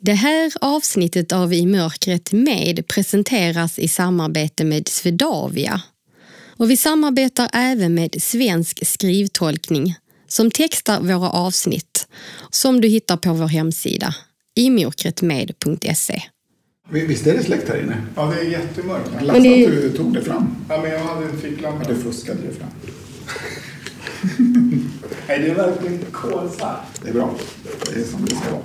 Det här avsnittet av I mörkret med presenteras i samarbete med Svedavia. Och vi samarbetar även med Svensk skrivtolkning som textar våra avsnitt som du hittar på vår hemsida imörkretmed.se. Visst är det släckt här inne? Ja, det är jättemörkt. Jag läste det- att du tog det fram. Ja, men jag hade en ficklampa. Du fuskade det fram. Nej, det är verkligen kolsvart. Det är bra. Det är som det ska vara.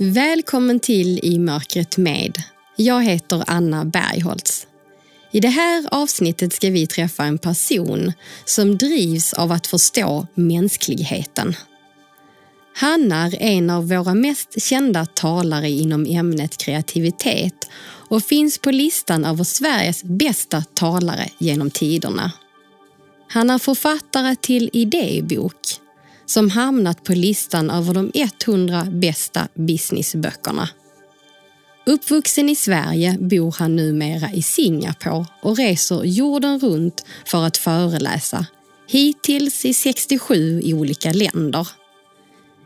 Välkommen till I mörkret med. Jag heter Anna Bergholtz. I det här avsnittet ska vi träffa en person som drivs av att förstå mänskligheten. Han är en av våra mest kända talare inom ämnet kreativitet och finns på listan över Sveriges bästa talare genom tiderna. Han är författare till Idébok som hamnat på listan över de 100 bästa businessböckerna. Uppvuxen i Sverige bor han numera i Singapore och reser jorden runt för att föreläsa, hittills i 67 olika länder.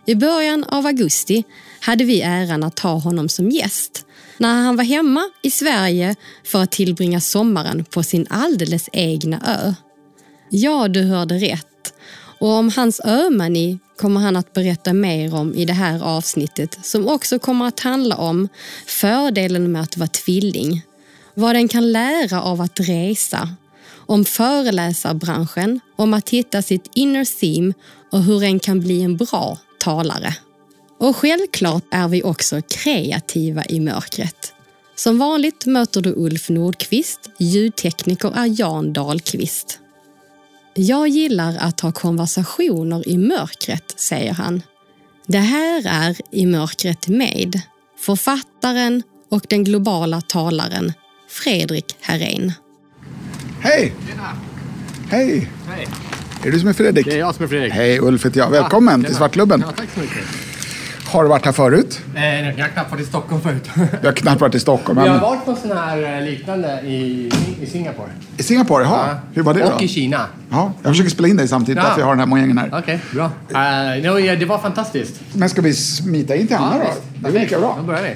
I början av augusti hade vi äran att ha honom som gäst när han var hemma i Sverige för att tillbringa sommaren på sin alldeles egna ö. Ja, du hörde rätt. Och om hans ömani kommer han att berätta mer om i det här avsnittet som också kommer att handla om fördelen med att vara tvilling, vad den kan lära av att resa, om föreläsarbranschen, om att hitta sitt inner theme och hur en kan bli en bra talare. Och självklart är vi också kreativa i mörkret. Som vanligt möter du Ulf Nordqvist, ljudtekniker är Jan Dahlqvist. Jag gillar att ha konversationer i mörkret, säger han. Det här är I mörkret med författaren och den globala talaren Fredrik Herrén. Hej! Hej! Hej, Är du som är Fredrik? det är jag som är Fredrik. Hej, Ulf heter jag. Välkommen Ja, till Svartklubben. Ja, tack så mycket. Har du varit här förut? Eh, jag har knappt varit i Stockholm förut. Jag har knappt varit i Stockholm. Vi har Men... varit på sån här eh, liknande i, i Singapore. I Singapore, jaha. Hur var det Och då? i Kina. Ja, jag försöker spela in dig samtidigt, Ja. därför jag har den här mojängen här. Okej, bra. Uh, no, ja, det var fantastiskt. Men ska vi smita in till Anna då? visst. Det är lika Då bra. börjar vi.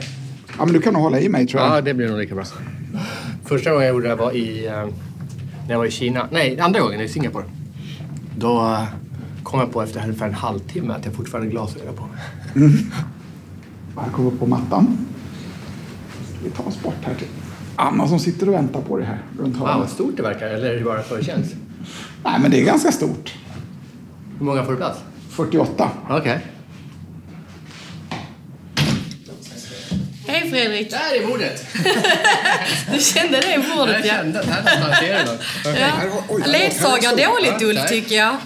Ja, men du kan nog hålla i mig tror jag. Ja, det blir nog lika bra. Första gången jag gjorde det var i, eh, när jag var i Kina. Nej, andra gången i Singapore. Då kom jag på efter ungefär en halvtimme att jag fortfarande har glasögon på mig. Här kommer vi upp på mattan. Vi tar oss bort här till Anna som sitter och väntar på dig här runt Wow, hörnet. vad stort det verkar. Eller är det bara känns? Nej, men det är ganska stort. Hur många får du plats? 48. Okej. Fredrik! Där är bordet! Du kände det i bordet Jag kände att här någonstans är det något. Ledsagar står- dåligt Ja, Ulf tycker jag.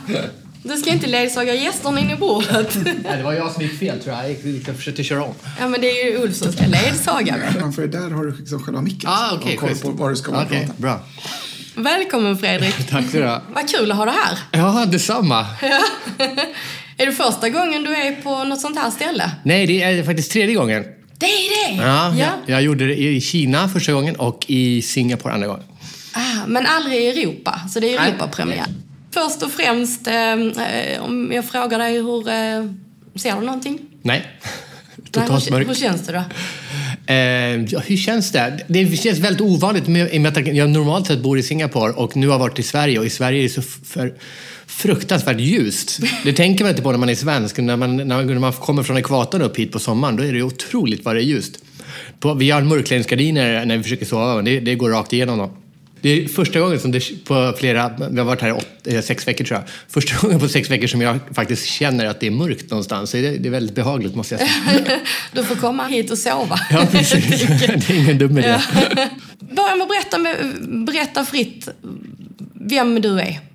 Du ska inte ledsaga gästerna in i bordet. Nej, det var jag som gick fel tror jag. Jag, gick, jag försökte köra om. Ja men det är ju Ulf som ska ledsaga. Framför dig där har du liksom själva micken. Ah, har koll på vad du ska prata. bra. Välkommen Fredrik! Tack så du. Vad kul att ha dig här. Ja, detsamma. Är det första gången du är på något sånt här ställe? Nej, det är faktiskt tredje gången. Det är det? Ja, ja. Jag, jag gjorde det i Kina första gången och i Singapore andra gången. Ah, men aldrig i Europa, så det är. Europapremiär. Först och främst, eh, eh, om jag frågar dig hur... Eh, ser du någonting? Nej. Totalt hur, hur mörkt. känns det då? Eh, ja, hur känns det? Det känns väldigt ovanligt med, i och med att jag normalt sett bor i Singapore och nu har varit i Sverige och i Sverige är det så för, fruktansvärt ljust. Det tänker man inte på när man är svensk. När man, när man kommer från ekvatorn upp hit på sommaren då är det otroligt vad det är ljust. På, vi har mörkläggningsgardiner när vi försöker sova det, det går rakt igenom dem. Det är första gången som det på flera, vi har varit här åt, eh, sex veckor tror jag. Första gången på sex veckor som jag faktiskt känner att det är mörkt någonstans. Så det, det är väldigt behagligt måste jag säga. Du får komma hit och sova. Ja, precis. det är ingen dum idé. Börja med att berätta, berätta fritt vem du är.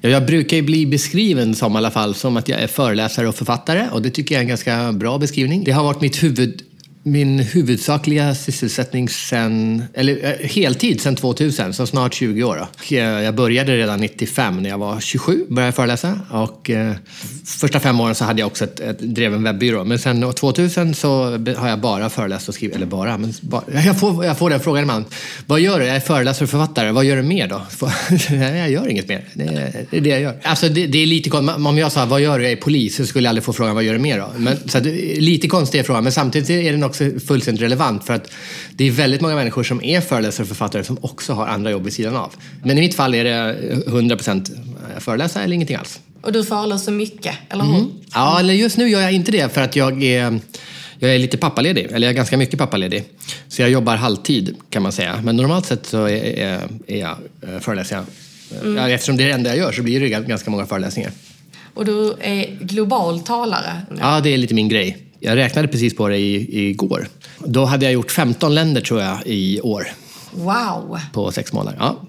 Ja, jag brukar ju bli beskriven som i alla fall som att jag är föreläsare och författare och det tycker jag är en ganska bra beskrivning. Det har varit mitt huvud min huvudsakliga sysselsättning sen, eller eh, heltid sen 2000, så snart 20 år. Eh, jag började redan 95 när jag var 27, började jag föreläsa. Och eh, första fem åren så hade jag också ett, ett, drev en webbyrå. Men sen 2000 så har jag bara föreläst och skrivit, eller bara, men bara, jag, får, jag får den frågan ibland. Vad gör du? Jag är föreläsare och författare. Vad gör du mer då? Jag gör inget mer. Det är det, är det jag gör. Alltså det, det är lite konstigt. Om jag sa vad gör du? Jag är polis, så skulle jag aldrig få frågan vad gör du mer då? Men, så att, lite konstig är frågan, men samtidigt är den också fullständigt relevant för att det är väldigt många människor som är föreläsare och författare som också har andra jobb vid sidan av. Men i mitt fall är det 100% föreläsa eller ingenting alls. Och du föreläser mycket, eller hur? Ja, eller just nu gör jag inte det för att jag är, jag är lite pappaledig, eller jag är ganska mycket pappaledig. Så jag jobbar halvtid kan man säga. Men normalt sett så är, är, är jag eh, föreläser jag. Ja, eftersom det är det enda jag gör så blir det ganska många föreläsningar. Och du är global talare. Ja, det är lite min grej. Jag räknade precis på det i, igår. Då hade jag gjort 15 länder tror jag i år Wow! på sex månader. Ja,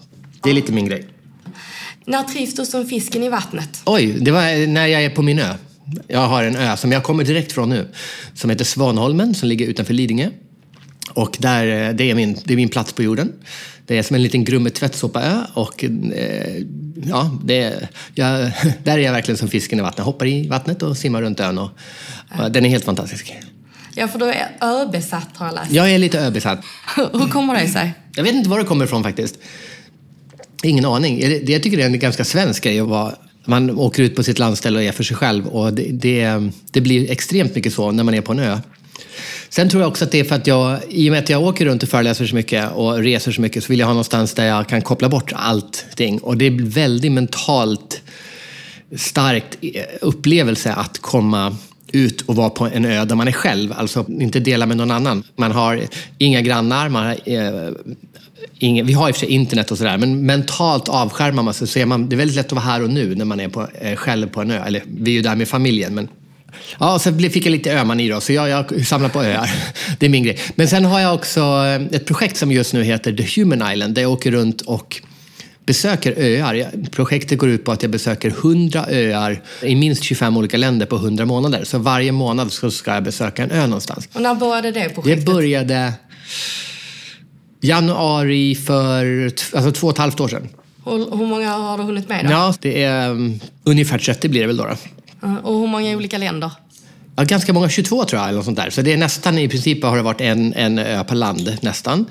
det är lite min grej. När trivs du som fisken i vattnet? Oj, det var när jag är på min ö. Jag har en ö som jag kommer direkt från nu. Som heter Svanholmen, som ligger utanför Lidingö. Och där, eh, det, är min, det är min plats på jorden. Det är som en liten Grumme tvättsåpa-ö. Och eh, ja, det jag, där är jag verkligen som fisken i vattnet. Jag hoppar i vattnet och simmar runt ön. Och den är helt fantastisk. Ja, för du är öbesatt har jag läst. Jag är lite öbesatt. Hur kommer det sig? Jag vet inte var det kommer ifrån faktiskt. Ingen aning. Det- Jag tycker det är en ganska svensk grej att vara man åker ut på sitt landställe och är för sig själv. Och det, det, det blir extremt mycket så när man är på en ö. Sen tror jag också att det är för att jag, i och med att jag åker runt och föreläser så mycket och reser så mycket, så vill jag ha någonstans där jag kan koppla bort allting. Och det är väldigt mentalt starkt eh, upplevelse att komma ut och vara på en ö där man är själv, alltså inte dela med någon annan. Man har inga grannar, man har, eh, inga, vi har i och för sig internet och sådär, men mentalt avskärmar man sig så är man, det är väldigt lätt att vara här och nu när man är på, eh, själv på en ö. Eller vi är ju där med familjen, men Ja, och sen fick jag lite ömani då, så jag, jag samlar på öar. Det är min grej. Men sen har jag också eh, ett projekt som just nu heter The Human Island, där jag åker runt och besöker öar. Projektet går ut på att jag besöker 100 öar i minst 25 olika länder på 100 månader. Så varje månad så ska jag besöka en ö någonstans. Och när började det Det projektet? började januari för alltså två och ett halvt år sedan. Och hur många har du hunnit med då? Ja, det är um, ungefär 30 blir det väl då. då. Uh, Och hur många olika länder? Ja, ganska många, 22 tror jag. Eller något sånt där. Så det är nästan i princip har det varit en, en ö per land. Nästan.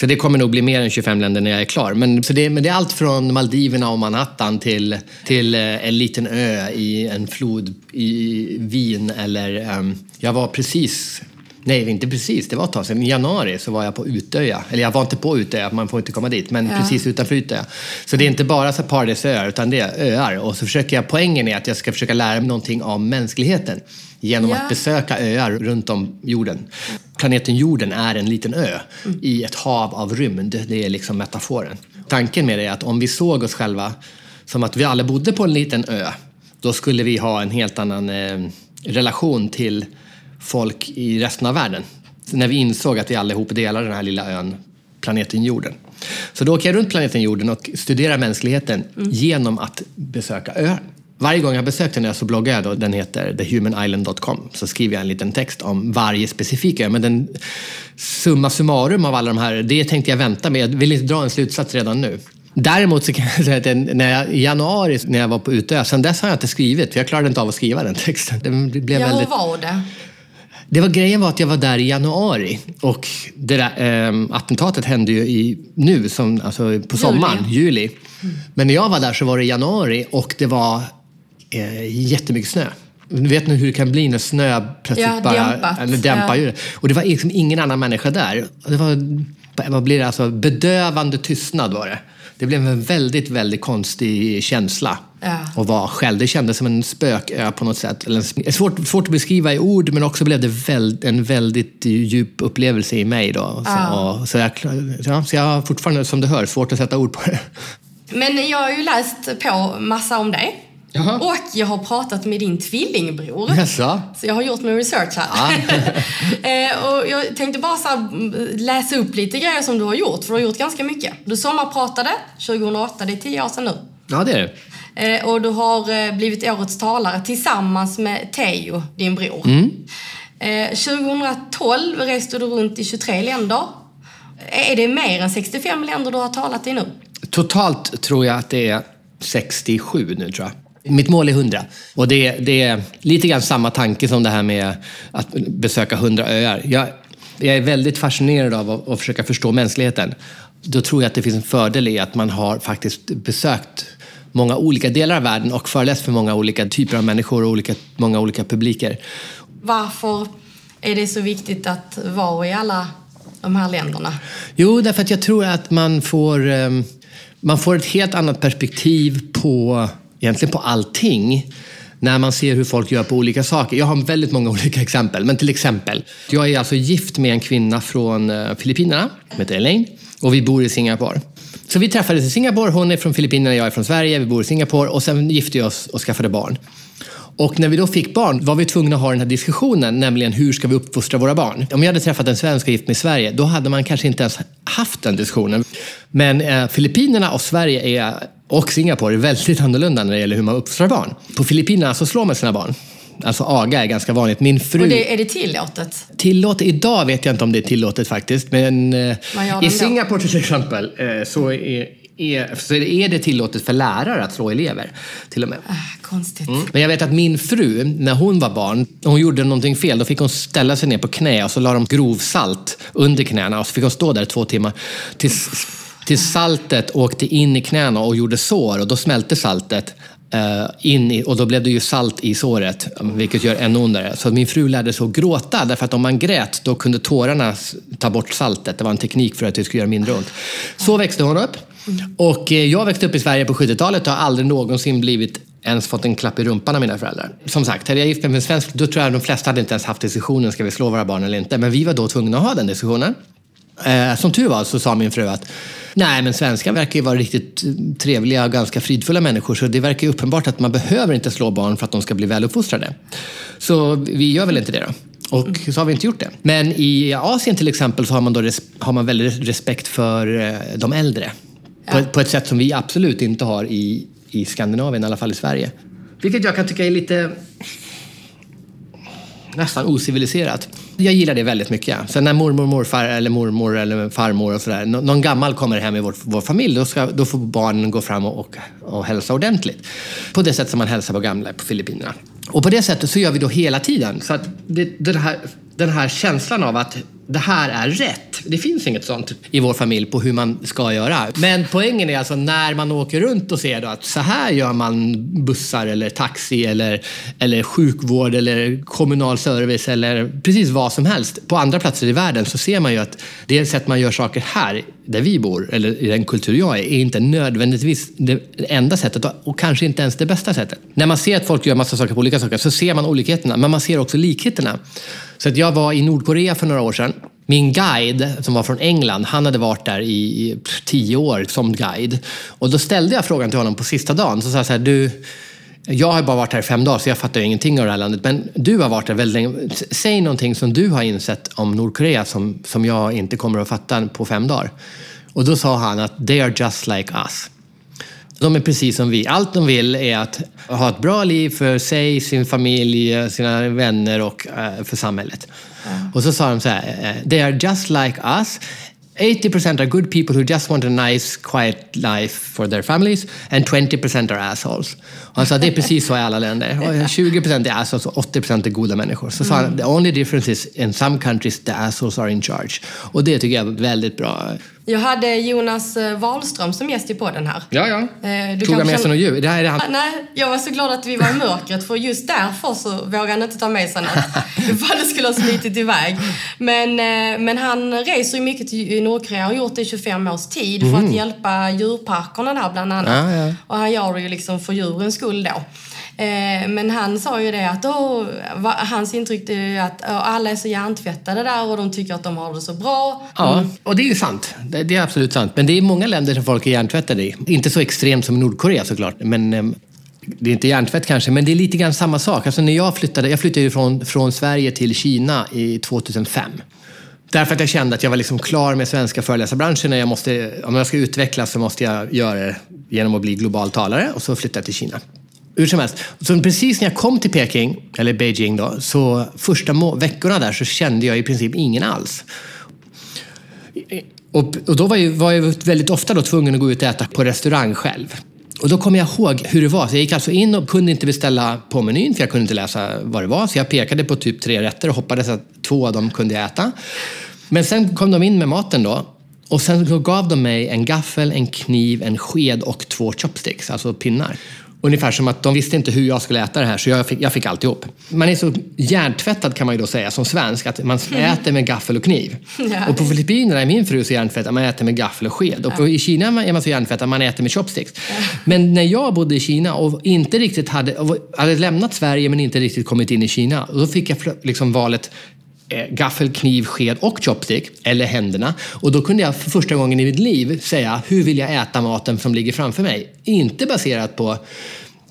Så det kommer nog bli mer än 25 länder när jag är klar. Men, så det, men det är allt från Maldiverna och Manhattan till, till eh, en liten ö i en flod i Wien. Eller, ehm, jag var precis Nej, inte precis. Det var ett tag sedan. I januari så var jag på Utöja. Eller jag var inte på Utöja, man får inte komma dit. Men Ja. precis utanför Utöja. Så det är inte bara så paradisöar, utan det är öar. Och så försöker jag, poängen är att jag ska försöka lära mig någonting om mänskligheten. Genom Ja. att besöka öar runt om jorden. Planeten jorden är en liten ö i ett hav av rymd. Det är liksom metaforen. Tanken med det är att om vi såg oss själva som att vi alla bodde på en liten ö, då skulle vi ha en helt annan eh, relation till folk i resten av världen. Så när vi insåg att vi allihop delar den här lilla ön, planeten jorden. Så då åker jag runt planeten jorden och studerar mänskligheten genom att besöka öar. Varje gång jag besökt en ö så bloggar jag då, den heter thehumanisland.com. Så skriver jag en liten text om varje specifik ö. Men den summa summarum av alla de här, det tänkte jag vänta med. Jag vill inte dra en slutsats redan nu. Däremot så kan jag säga att när jag, i januari när jag var på Utö, sen dess har jag inte skrivit, för jag klarade inte av att skriva den texten. Den blev Ja, väldigt... var det? Det var, grejen var att jag var där i januari och det där, ehm, attentatet hände ju i, nu, som, alltså på sommaren, juli. Men när jag var där så var det i januari och det var eh, jättemycket snö. Du vet nu hur det kan bli när snö plötsligt Ja, bara dämpat. eller dämpar Ja. Och det var liksom ingen annan människa där. Det var, vad blir det, alltså, bedövande tystnad var det. Det blev en väldigt, väldigt konstig känsla Ja. att vara själv. Det kändes som en spökö på något sätt. Eller svårt, svårt att beskriva i ord, men också blev det väl, en väldigt djup upplevelse i mig. Då. Så, Ja. så, jag, ja, så jag har fortfarande, som du hör, svårt att sätta ord på det. Men jag har ju läst på massa om dig. Jaha. Och jag har pratat med din tvillingbror. Jaså? Så jag har gjort min research här. eh, och jag tänkte bara så mm, läsa upp lite grejer som du har gjort, för du har gjort ganska mycket. Du sommarpratade 2008, det är tio år sedan nu. Ja, det är det. Eh, och du har eh, blivit årets talare tillsammans med Teo, din bror. Eh, 2012 reste du runt i 23 länder. Är det mer än 65 länder du har talat i nu? Totalt tror jag att det är 67 nu tror jag. Mitt mål är 100. Och det, det är lite grann samma tanke som det här med att besöka 100 öar. Jag, jag är väldigt fascinerad av att, att försöka förstå mänskligheten. Då tror jag att det finns en fördel i att man har faktiskt besökt många olika delar av världen och föreläst för många olika typer av människor och olika, många olika publiker. Varför är det så viktigt att vara i alla de här länderna? Jo, därför att jag tror att man får, ehm, man får ett helt annat perspektiv på egentligen på allting när man ser hur folk gör på olika saker. Jag har väldigt många olika exempel, men till exempel. Jag är alltså gift med en kvinna från eh, Filippinerna, som heter Elaine, och vi bor i Singapore. Så vi träffades i Singapore, hon är från Filippinerna, jag är från Sverige, vi bor i Singapore och sen gifte vi oss och skaffade barn. Och när vi då fick barn var vi tvungna att ha den här diskussionen, nämligen hur ska vi uppfostra våra barn? Om jag hade träffat en svensk och gift mig i Sverige, då hade man kanske inte ens haft den diskussionen. Men eh, Filippinerna och Sverige är, och Singapore är väldigt annorlunda när det gäller hur man uppfostrar barn. På Filippinerna så slår man sina barn. Alltså aga är ganska vanligt. Min fru... Och det, är det tillåtet? Tillåtet? Idag vet jag inte om det är tillåtet faktiskt. Men eh, i Singapore till exempel eh, så är, är, så är det tillåtet för lärare att slå elever. Till och med. Ah, konstigt. Mm. Men jag vet att min fru, när hon var barn, hon gjorde någonting fel, då fick hon ställa sig ner på knä och så la de grovsalt under knäna och så fick hon stå där två timmar. Tills, tills saltet åkte in i knäna och gjorde sår och då smälte saltet. Uh, in i, och då blev det ju salt i såret, vilket gör ännu ondare. Så min fru lärde sig att gråta, därför att om man grät då kunde tårarna ta bort saltet. Det var en teknik för att det skulle göra mindre ont. Så växte hon upp. Och eh, jag växte upp i Sverige på 70-talet och har aldrig någonsin blivit ens fått en klapp i rumpan av mina föräldrar. Som sagt, hade jag gift mig med en svensk, då tror jag de flesta hade inte ens haft diskussionen, ska vi slå våra barn eller inte? Men vi var då tvungna att ha den diskussionen. Eh, som tur var så sa min fru att nej, men svenskar verkar ju vara riktigt trevliga och ganska fridfulla människor, så det verkar ju uppenbart att man behöver inte slå barn för att de ska bli väluppfostrade. Så vi gör väl inte det då. Och så har vi inte gjort det. Men i Asien till exempel så har man, då har man väldigt respekt för eh, de äldre. På, på, ett sätt som vi absolut inte har i, i Skandinavien, i alla fall i Sverige. Vilket jag kan tycka är lite nästan ociviliserat. Jag gillar det väldigt mycket. Sen när mormor, morfar eller mormor eller farmor och sådär, någon gammal kommer hem i vår, vår familj, då, ska, då får barnen gå fram och, och, och hälsa ordentligt. På det sätt som man hälsar på gamla på Filippinerna. Och på det sättet så gör vi då hela tiden. Så att det, det här, den här känslan av att det här är rätt. Det finns inget sånt i vår familj på hur man ska göra. Men poängen är alltså när man åker runt och ser att så här gör man bussar eller taxi eller, eller sjukvård eller kommunal service eller precis vad som helst. På andra platser i världen så ser man ju att det sätt man gör saker här, där vi bor, eller i den kultur jag är, är inte nödvändigtvis det enda sättet och kanske inte ens det bästa sättet. När man ser att folk gör massa saker på olika saker så ser man olikheterna, men man ser också likheterna. Så att jag var i Nordkorea för några år sedan. Min guide, som var från England, han hade varit där i tio år som guide. Och då ställde jag frågan till honom på sista dagen. Så sa jag så här, du, jag har bara varit här i fem dagar så jag fattar ingenting av det här landet. Men du har varit där väldigt länge. Säg någonting som du har insett om Nordkorea som, som jag inte kommer att fatta på fem dagar. Och då sa han att they are just like us. De är precis som vi. Allt de vill är att ha ett bra liv för sig, sin familj, sina vänner och uh, för samhället. Mm. Och så sa de så här, eh, they are just like us 80% are good people who just want a nice quiet life for their families and 20% are assholes. Och han sa det är precis så i alla länder. 20% är assholes och 80% är goda människor. Så sa han, the only difference is in some countries the assholes are in charge. Och det tycker jag är väldigt bra. Jag hade Jonas eh, Wahlström som gäst i podden här. Ja, ja. Eh, du Tog han med sig något djur? Det här är han. Nej, jag var så glad att vi var i mörkret för just därför så vågade han inte ta med sig något. Ifall det skulle ha smitit iväg. Men, eh, men han reser ju mycket till Nordkorea och har gjort det i 25 års tid mm. för att mm. hjälpa djurparkerna där bland annat. Ja, ja. Och han gör det ju liksom för djurens skull då. Eh, men han sa ju det att oh, hans intryck är att oh, alla är så hjärntvättade där och de tycker att de har det så bra. Mm. Ja, och det är ju sant. Det, det, är absolut sant. Men det är många länder som folk är hjärntvättade i. Inte så extremt som Nordkorea såklart. Men eh, det är inte hjärntvätt kanske, men det är lite grann samma sak. Alltså när jag flyttade, jag flyttade ju från, från Sverige till Kina i 2005. Därför att jag kände att jag var liksom klar med svenska föreläsarbranschen. Jag måste, om jag ska utvecklas så måste jag göra det genom att bli global talare och så flyttade jag till Kina. Hur som helst. Så precis när jag kom till Peking, eller Beijing då, så första veckorna där så kände jag i princip ingen alls. Och, och då var, jag, var jag väldigt ofta då tvungen att gå ut och äta på restaurang själv. Och då kommer jag ihåg hur det var. Så jag gick alltså in och kunde inte beställa på menyn för jag kunde inte läsa vad det var. Så jag pekade på typ tre rätter och hoppades att två av dem kunde jag äta. Men sen kom de in med maten då. Och sen gav de mig en gaffel, en kniv, en sked och två chopsticks, alltså pinnar. Ungefär som att de visste inte hur jag skulle äta det här, så jag fick, jag fick alltihop. Man är så hjärntvättad kan man ju då säga som svensk, att man äter med gaffel och kniv. Ja. Och på Filippinerna är min fru så hjärntvättad, man äter med gaffel och sked. Och på, i Kina är man så hjärntvättad, man äter med chopsticks. Men när jag bodde i Kina och inte riktigt hade, hade lämnat Sverige men inte riktigt kommit in i Kina, då fick jag liksom valet Eh, gaffel, kniv, sked och chopstick, eller händerna. Och då kunde jag för första gången i mitt liv säga, hur vill jag äta maten som ligger framför mig? Inte baserat på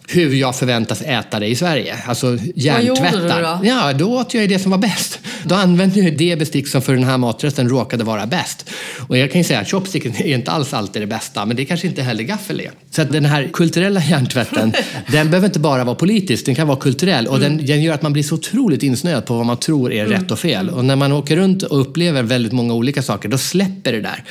hur jag förväntas äta det i Sverige. Alltså gjorde du då? Ja, då åt jag ju det som var bäst. Då använde jag det bestick som för den här maträtten råkade vara bäst. Och jag kan ju säga att chopsticken är inte alls alltid det bästa, men det kanske inte heller gaffel är. Så att den här kulturella hjärntvätten, den behöver inte bara vara politisk, den kan vara kulturell. Och den, den gör att man blir så otroligt insnöad på vad man tror är rätt och fel. Och när man åker runt och upplever väldigt många olika saker, då släpper det där.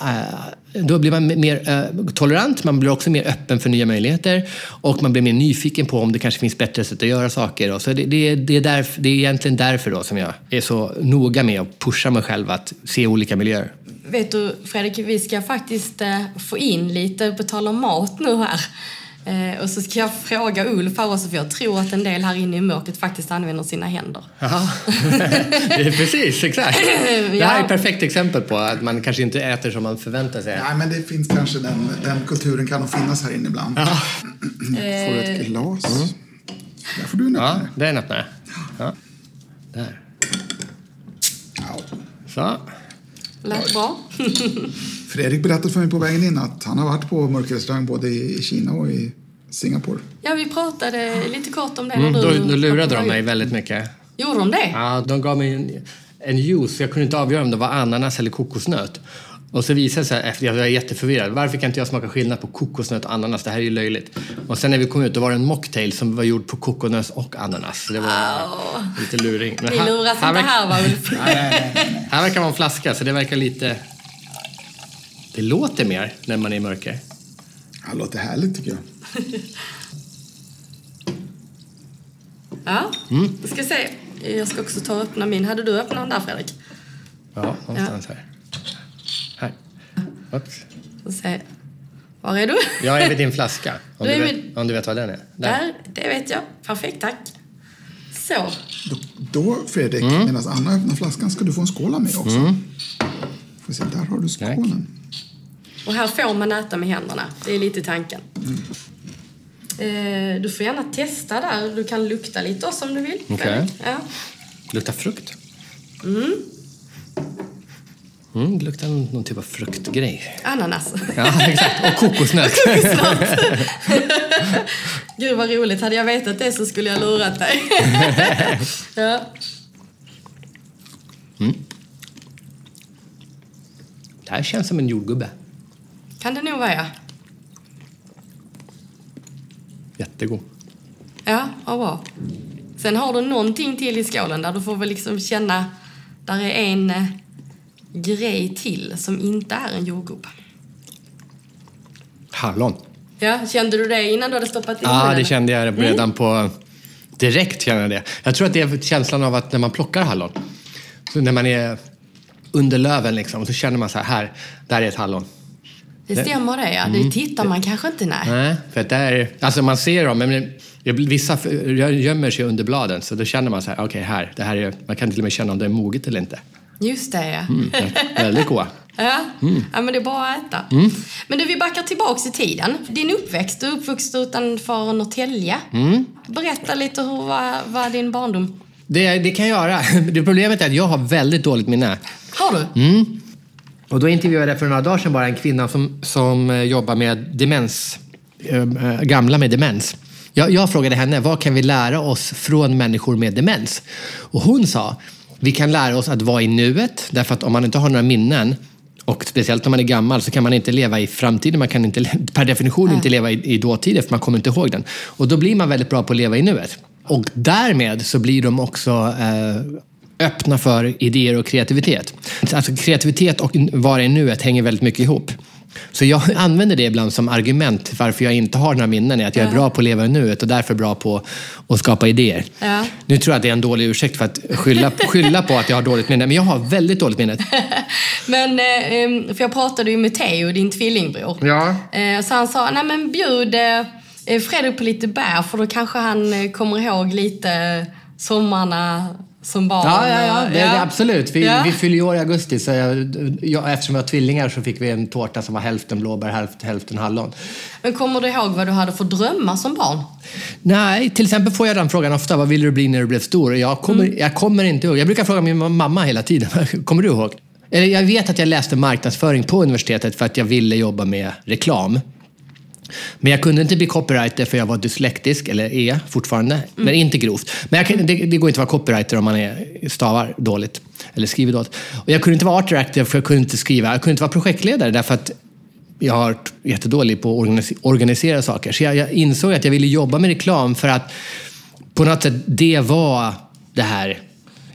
Eh, då blir man mer eh, tolerant, man blir också mer öppen för nya möjligheter och man blir mer nyfiken på om det kanske finns bättre sätt att göra saker. Och så det, det, det, är därf, det är egentligen därför då som jag är så noga med att pusha mig själv att se olika miljöer. Vet du Fredrik, vi ska faktiskt eh, få in lite på tal om mat nu här. Eh, och så ska jag fråga Ulf här också, för jag tror att en del här inne i mörkret faktiskt använder sina händer. Ja, det är precis, exakt. Det här är ett perfekt exempel på att man kanske inte äter som man förväntar sig. Nej, men det finns kanske den, den kulturen kan nog finnas här inne ibland. Ja, Får du ett glas? Där får du en ja öppnare. den öppnar jag. Ja. Där. Så. Lät bra. Fredrik berättade för mig på vägen in att han har varit på mörkrestaurang både i Kina och i Singapore. Ja, vi pratade lite kort om det Mm, då, då lurade de mig väldigt mycket. Gjorde de det? Ja, de gav mig en, en juice. Jag kunde inte avgöra om det var ananas eller kokosnöt. Och så visade det sig efter, jag var jätteförvirrad. Varför kan inte jag smaka skillnad på kokosnöt och ananas? Det här är ju löjligt. Och sen när vi kom ut då var det en mocktail som var gjord på kokosnöt och ananas. Så det var lite luring. Men Vi luras inte verkar- här va, Ulf? Här verkar vara en flaska så det verkar lite... Det låter mer när man är i mörker. Det låter härligt tycker jag. Ja, Mm. ska vi se. Jag ska också ta och öppna min. Hade du öppnat den där Fredrik? Ja, någonstans här. Här. Oops. Då se. Var är du? Jag är vid din flaska. Om Du du, vet, vid- om du vet vad den är. Där, det vet jag. Perfekt, tack. Så. Då, då Fredrik, Mm. medan Anna öppnar flaskan ska du få en skål mig också. Får se, där har du skålen. Och här får man äta med händerna. Det är lite tanken. Eh, du får gärna testa där. Du kan lukta lite också om du vill. Okej. Fredrik. Ja. Luktar frukt. Mm, det luktar någon, typ av fruktgrej. Ananas. Ja, exakt. Och kokosnöt. Gud vad roligt. Hade jag vetat det så skulle jag lurat dig. ja. Det här känns som en jordgubbe. Kan det nog vara ja. Jättegod. Ja, vad bra. Sen har du någonting till i skålen där du får väl liksom känna... Där är en eh, grej till som inte är en jordgubbe. Hallon. Ja, kände du det innan du hade stoppat in Ja, munnen? det kände jag redan på... Direkt kände jag det. Jag tror att det är känslan av att när man plockar hallon, så när man är under löven liksom, så känner man så här, här, där är ett hallon. Det stämmer det, ja. Det tittar man kanske inte, nej. Nej, för att där, alltså man ser dem, men vissa gömmer sig under bladen så då känner man så här, okej här, det här är, man kan till och med känna om det är moget eller inte. Just det, ja. Mm, väldigt goda. Ja. Mm. ja, men det är bara att äta. Men du, vi backar tillbaks i tiden. Din uppväxt, du är uppvuxen utanför Norrtälje. Mm. Berätta lite, hur var, var din barndom? Det, det kan jag göra. Det problemet är att jag har väldigt dåligt minne. Har du? Mm. Och då intervjuade jag för några dagar sedan bara en kvinna som, som eh, jobbar med demens, eh, gamla med demens. Jag, jag frågade henne, vad kan vi lära oss från människor med demens? Och hon sa, vi kan lära oss att vara i nuet, därför att om man inte har några minnen Och speciellt om man är gammal så kan man inte leva i framtiden. Man kan inte, per definition inte leva i, i dåtiden för man kommer inte ihåg den. Och då blir man väldigt bra på att leva i nuet. Och därmed så blir de också eh, öppna för idéer och kreativitet. Alltså kreativitet och vara i nuet hänger väldigt mycket ihop. Så jag använder det ibland som argument till varför jag inte har några minnen. Är att jag är bra på att leva i nuet och därför bra på att skapa idéer. Ja. Nu tror jag att det är en dålig ursäkt för att skylla, skylla på att jag har dåligt minne, men jag har väldigt dåligt minne. Men, eh, för jag pratade ju med Theo, din tvillingbror. Ja. Eh, Så han sa, nej men bjud eh, Fredrik på lite bär för då kanske han kommer ihåg lite sommarna som barn. Ja, ja, ja, det, det, absolut. Vi, vi fyller ju år i augusti, så jag, jag, eftersom vi har tvillingar så fick vi en tårta som var hälften blåbär, hälften, hälften hallon. Men kommer du ihåg vad du hade för drömmar som barn? Nej, till exempel får jag den frågan ofta. Vad ville du bli när du blev stor? Jag kommer, jag kommer inte ihåg. Jag brukar fråga min mamma hela tiden. Kommer du ihåg? Eller jag vet att jag läste marknadsföring på universitetet för att jag ville jobba med reklam. Men jag kunde inte bli copywriter för jag var dyslektisk, eller är fortfarande, men inte grovt. Men kan, det, det går inte att vara copywriter om man är, stavar dåligt, eller skriver dåligt. Och jag kunde inte vara art director för jag kunde inte skriva. Jag kunde inte vara projektledare därför att jag har varit jättedålig på att organis- organisera saker. Så jag, jag insåg att jag ville jobba med reklam för att på något sätt det var det här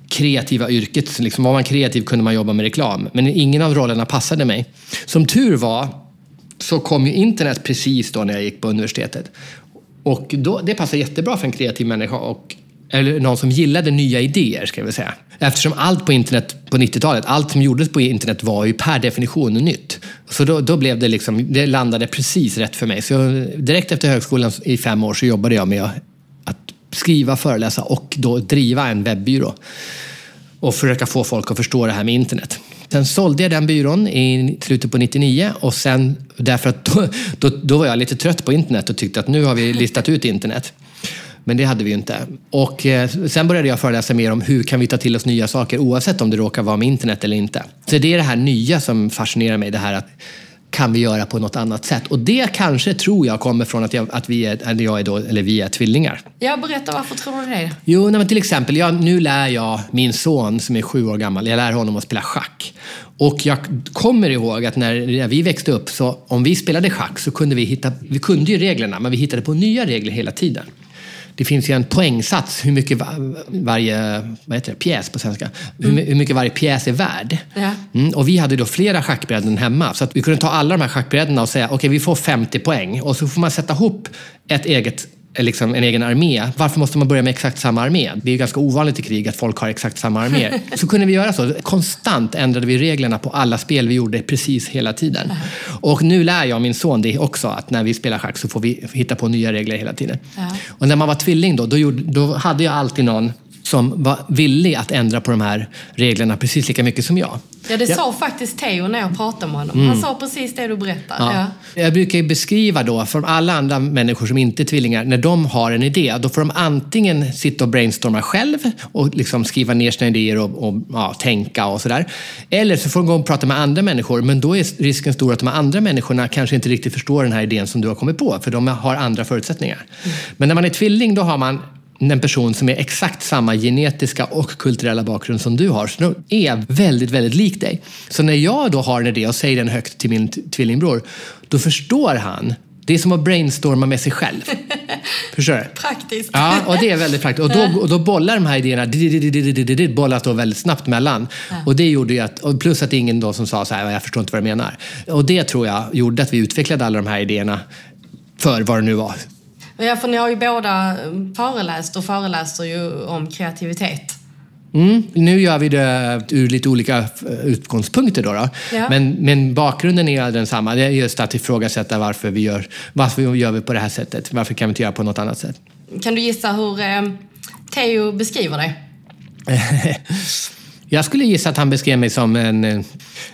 kreativa yrket. Liksom, var man kreativ kunde man jobba med reklam. Men ingen av rollerna passade mig. Som tur var så kom ju internet precis då när jag gick på universitetet. Och då, det passade jättebra för en kreativ människa och eller någon som gillade nya idéer, ska jag väl säga. Eftersom allt på internet på 90-talet, allt som gjordes på internet var ju per definition nytt. Så då, då blev det liksom, det landade precis rätt för mig. Så jag, direkt efter högskolan i fem år så jobbade jag med att skriva, föreläsa och då driva en webbyrå. Och försöka få folk att förstå det här med internet. Sen sålde jag den byrån i slutet på 99 och sen, därför att då, då, då var jag lite trött på internet och tyckte att nu har vi listat ut internet. Men det hade vi ju inte. Och eh, sen började jag föreläsa mer om hur kan vi ta till oss nya saker oavsett om det råkar vara med internet eller inte. Så det är det här nya som fascinerar mig. Det här att kan vi göra på något annat sätt? Och det kanske tror jag kommer från att, jag, att vi, är, eller jag är då, eller vi är tvillingar. Ja, berätta varför tror du det? Jo, nej, men till exempel, jag, nu lär jag min son som är sju år gammal, jag lär honom att spela schack. Och jag kommer ihåg att när, när vi växte upp, så om vi spelade schack så kunde vi hitta, vi kunde ju reglerna, men vi hittade på nya regler hela tiden. Det finns ju en poängsats hur mycket va- varje vad heter det, pjäs på svenska, hur, my- hur mycket varje pjäs är värd. Ja. Mm, och vi hade då flera schackbräden hemma. Så att vi kunde ta alla de här schackbrädena och säga okej, vi får 50 poäng. Och så får man sätta ihop ett eget, liksom en egen armé. Varför måste man börja med exakt samma armé? Det är ju ganska ovanligt i krig att folk har exakt samma armé. så kunde vi göra så. Konstant ändrade vi reglerna på alla spel vi gjorde precis hela tiden. Och nu lär jag min son det också, att när vi spelar schack så får vi hitta på nya regler hela tiden. Och när man var tvilling då, då, gjorde, då hade jag alltid någon som var villig att ändra på de här reglerna precis lika mycket som jag. Ja, det Ja. sa faktiskt Theo när jag pratade med honom. Han sa precis det du berättar. Ja. Ja. Jag brukar ju beskriva då, för alla andra människor som inte är tvillingar, när de har en idé, då får de antingen sitta och brainstorma själv och liksom skriva ner sina idéer och, och ja, tänka och sådär. Eller så får de gå och prata med andra människor, men då är risken stor att de andra människorna kanske inte riktigt förstår den här idén som du har kommit på, för de har andra förutsättningar. Men när man är tvilling, då har man en person som är exakt samma genetiska och kulturella bakgrund som du har. Så de är väldigt, väldigt lik dig. Så när jag då har en idé och säger den högt till min tvillingbror, då förstår han. Det är som att brainstorma med sig själv. Förstår du? Praktiskt. Ja, och det är väldigt praktiskt. Och då, och då bollar de här idéerna, bollas då väldigt snabbt mellan. Och det gjorde ju att, plus att ingen då som sa så här, jag förstår inte vad du menar. Och det tror jag gjorde att vi utvecklade alla de här idéerna för vad det nu var. Ja, för ni har ju båda föreläst och föreläser ju om kreativitet. Mm. Nu gör vi det ur lite olika eh, utgångspunkter. Då, då. Ja. Men, men bakgrunden är densamma. Det är just att ifrågasätta varför vi gör, varför gör vi på det här sättet. Varför kan vi inte göra på något annat sätt? Kan du gissa hur eh, Theo beskriver dig? Jag skulle gissa att han beskrev mig som en, eh,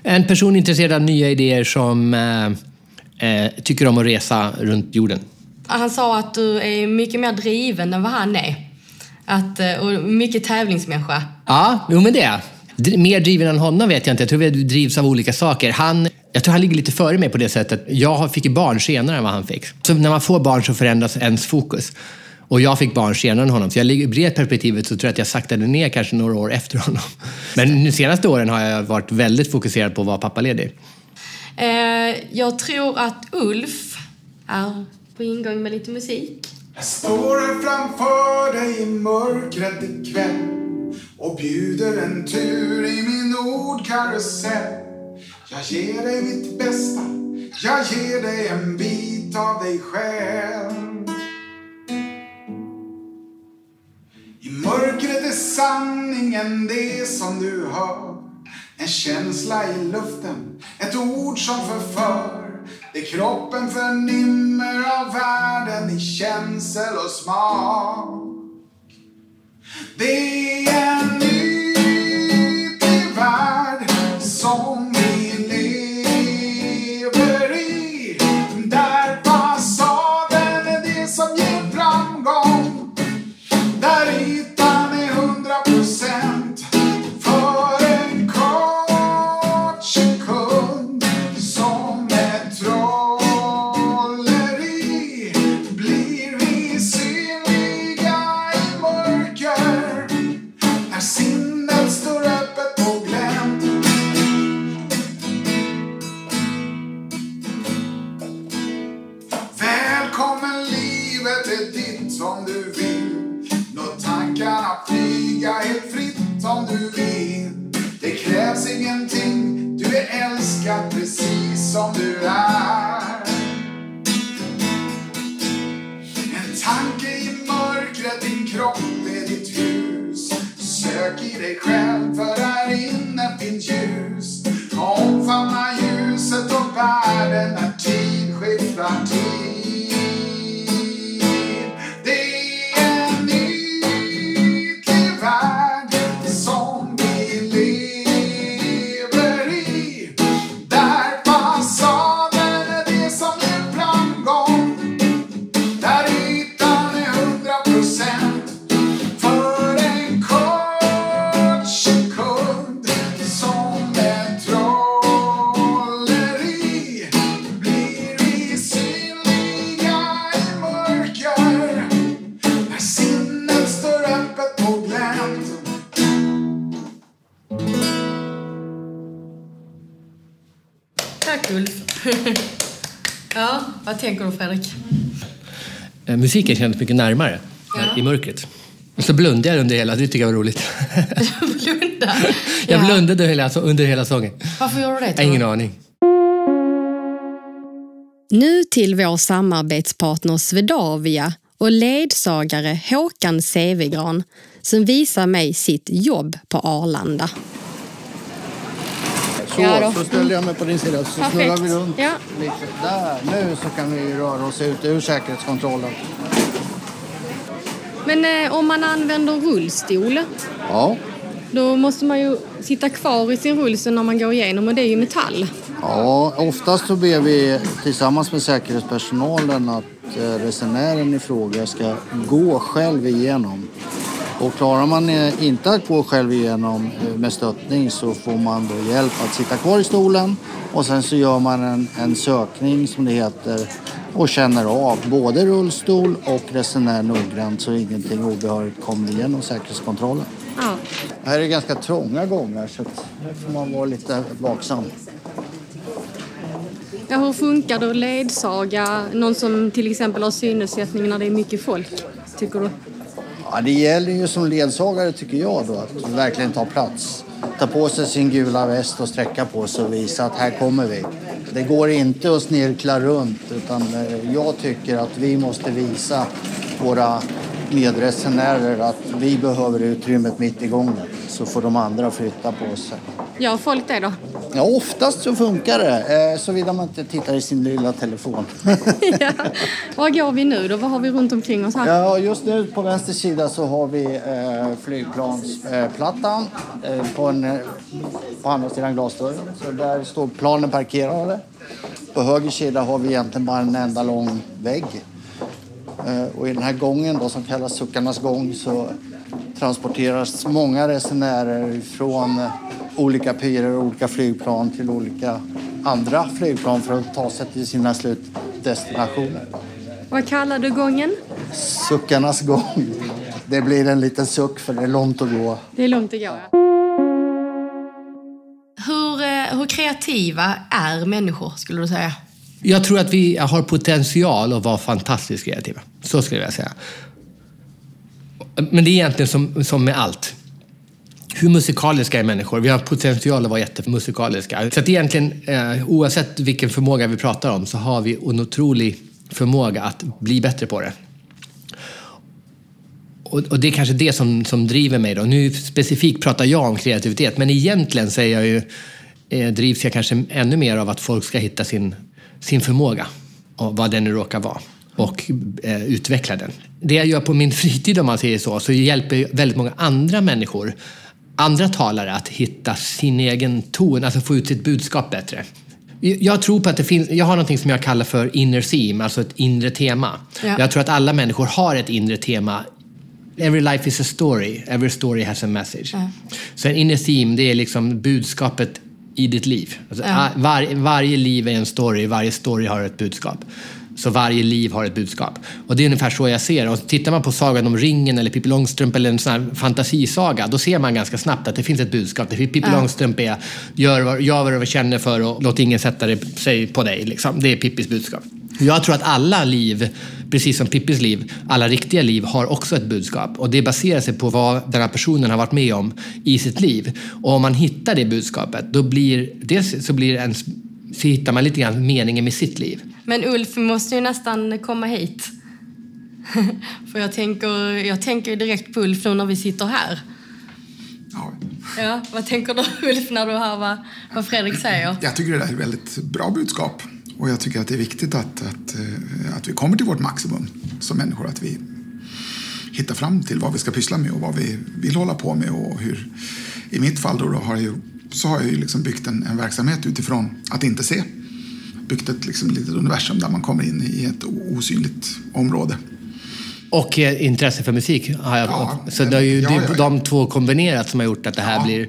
en person intresserad av nya idéer som eh, eh, tycker om att resa runt jorden. Han sa att du är mycket mer driven än vad han är. Att, eh, och mycket tävlingsmänniska. Ja, jo men det är Mer driven än honom vet jag inte. Jag tror vi drivs av olika saker. Han, jag tror han ligger lite före mig på det sättet. Jag fick barn senare än vad han fick. Så när man får barn så förändras ens fokus. Och jag fick barn senare än honom. Så jag ligger, i det perspektivet så tror jag att jag saktade ner kanske några år efter honom. Men de senaste åren har jag varit väldigt fokuserad på att vara pappaledig. Eh, jag tror att Ulf är på ingång med lite musik. Jag står här framför dig i mörkret ikväll och bjuder en tur i min ordkarusell. Jag ger dig mitt bästa, jag ger dig en bit av dig själv. I mörkret är sanningen det som du hör. En känsla i luften, ett ord som förför. Det kroppen förnimmer av världen i känsel och smak. Det är Sök i du Fredrik? Eh, Musiken kändes mycket närmare Ja. i mörkret. Och så blundade jag under hela, det tycker jag var roligt. Blunda. jag Ja. blundade hela, under hela sången. Varför gjorde du det Jag har ingen aning. Nu till vår samarbetspartner Swedavia och ledsagare Håkan Sevegran som visar mig sitt jobb på Arlanda. Så, så ställer jag mig på din sida så Perfekt. snurrar vi runt Ja. lite. Där, nu så kan vi röra oss ut ur säkerhetskontrollen. Men eh, om man använder rullstol, Ja, då måste man ju sitta kvar i sin rullstol när man går igenom och det är ju metall. ja oftast så ber vi tillsammans med säkerhetspersonalen att eh, resenären i fråga ska gå själv igenom. Och klarar man eh, inte att gå själv igenom eh, med stöttning så får man då hjälp att sitta kvar i stolen och sen så gör man en, en sökning som det heter och känner av både rullstol och resenär noggrant så ingenting obehörigt kommer igenom säkerhetskontrollen. Ja. Det här är ganska trånga gångar så här får man vara lite vaksam. Ja, hur funkar det att ledsaga någon som till exempel har synnedsättning när det är mycket folk, tycker du? Ja, det gäller ju som ledsagare tycker jag då att verkligen ta plats. Ta på sig sin gula väst och sträcka på sig och visa att här kommer vi. Det går inte att snirkla runt utan eh, jag tycker att vi måste visa våra medresenärer att vi behöver utrymmet mitt i gången så får de andra flytta på sig. Gör folk det då? Ja, oftast så funkar det, eh, såvida man inte tittar i sin lilla telefon. ja. Var går vi nu då? Vad har vi runt omkring oss här? Ja, just nu på vänster sida så har vi eh, flygplansplattan eh, på, en, på andra sidan glasdörren. Så där står planen parkerade. På höger sida har vi egentligen bara en enda lång vägg. Och i den här gången då, som kallas Suckarnas gång så transporteras många resenärer från olika pyrer och olika flygplan till olika andra flygplan för att ta sig till sina slutdestinationer. Vad kallar du gången? suckarnas gång. Det blir en liten suck för det är långt att gå. Det är långt att gå, ja. Hur, eh, hur kreativa är människor, skulle du säga? Jag tror att vi har potential att vara fantastiskt kreativa. Så skulle jag säga. Men det är egentligen som, som med allt. Hur musikaliska är människor? Vi har potential att vara jättemusikaliska. Så att egentligen, eh, oavsett vilken förmåga vi pratar om, så har vi en otrolig förmåga att bli bättre på det. Och, och, det är kanske det som, som driver mig. Då. Nu specifikt pratar jag om kreativitet, men egentligen så är jag ju, eh, drivs jag kanske ännu mer av att folk ska hitta sin, sin förmåga, och vad den nu råkar vara, och eh, utveckla den. Det jag gör på min fritid, om man säger så, så hjälper jag väldigt många andra människor, andra talare, att hitta sin egen ton, alltså få ut sitt budskap bättre. Jag tror på att det finns, jag har något som jag kallar för inner theme, alltså ett inre tema. Ja. Jag tror att alla människor har ett inre tema Every life is a story, every story has a message. Ja. Så en inner theme, det är liksom budskapet i ditt liv. Alltså, ja. var, varje liv är en story, varje story har ett budskap. Så varje liv har ett budskap. Och det är ungefär så jag ser Och tittar man på Sagan om ringen eller Pippi Långstrump eller en sån här fantasisaga, då ser man ganska snabbt att det finns ett budskap. Pippi ja. Långstrump är gör vad, gör vad du känner för och låt ingen sätta sig på dig. Liksom. Det är Pippis budskap. Jag tror att alla liv, precis som Pippis liv, alla riktiga liv har också ett budskap. Och det baserar sig på vad den här personen har varit med om i sitt liv. Och om man hittar det budskapet, då blir, dels så, blir en, så hittar man lite grann meningen med sitt liv. Men Ulf måste ju nästan komma hit. För jag tänker, jag tänker direkt på Ulf nu när vi sitter här. Ja. ja. Vad tänker du Ulf när du hör vad, vad Fredrik säger? Jag tycker det är ett väldigt bra budskap. Och jag tycker att det är viktigt att, att, eh, att vi kommer till vårt maximum som människor. Att vi hittar fram till vad vi ska pyssla med och vad vi vill hålla på med. Och hur, I mitt fall då, då har jag, så har jag ju liksom byggt en, en verksamhet utifrån att inte se. Byggt ett liksom litet universum där man kommer in i ett osynligt område. Och eh, intresse för musik. Har jag, ja, så det är ju ja, ja, de två kombinerat som har gjort att det här blir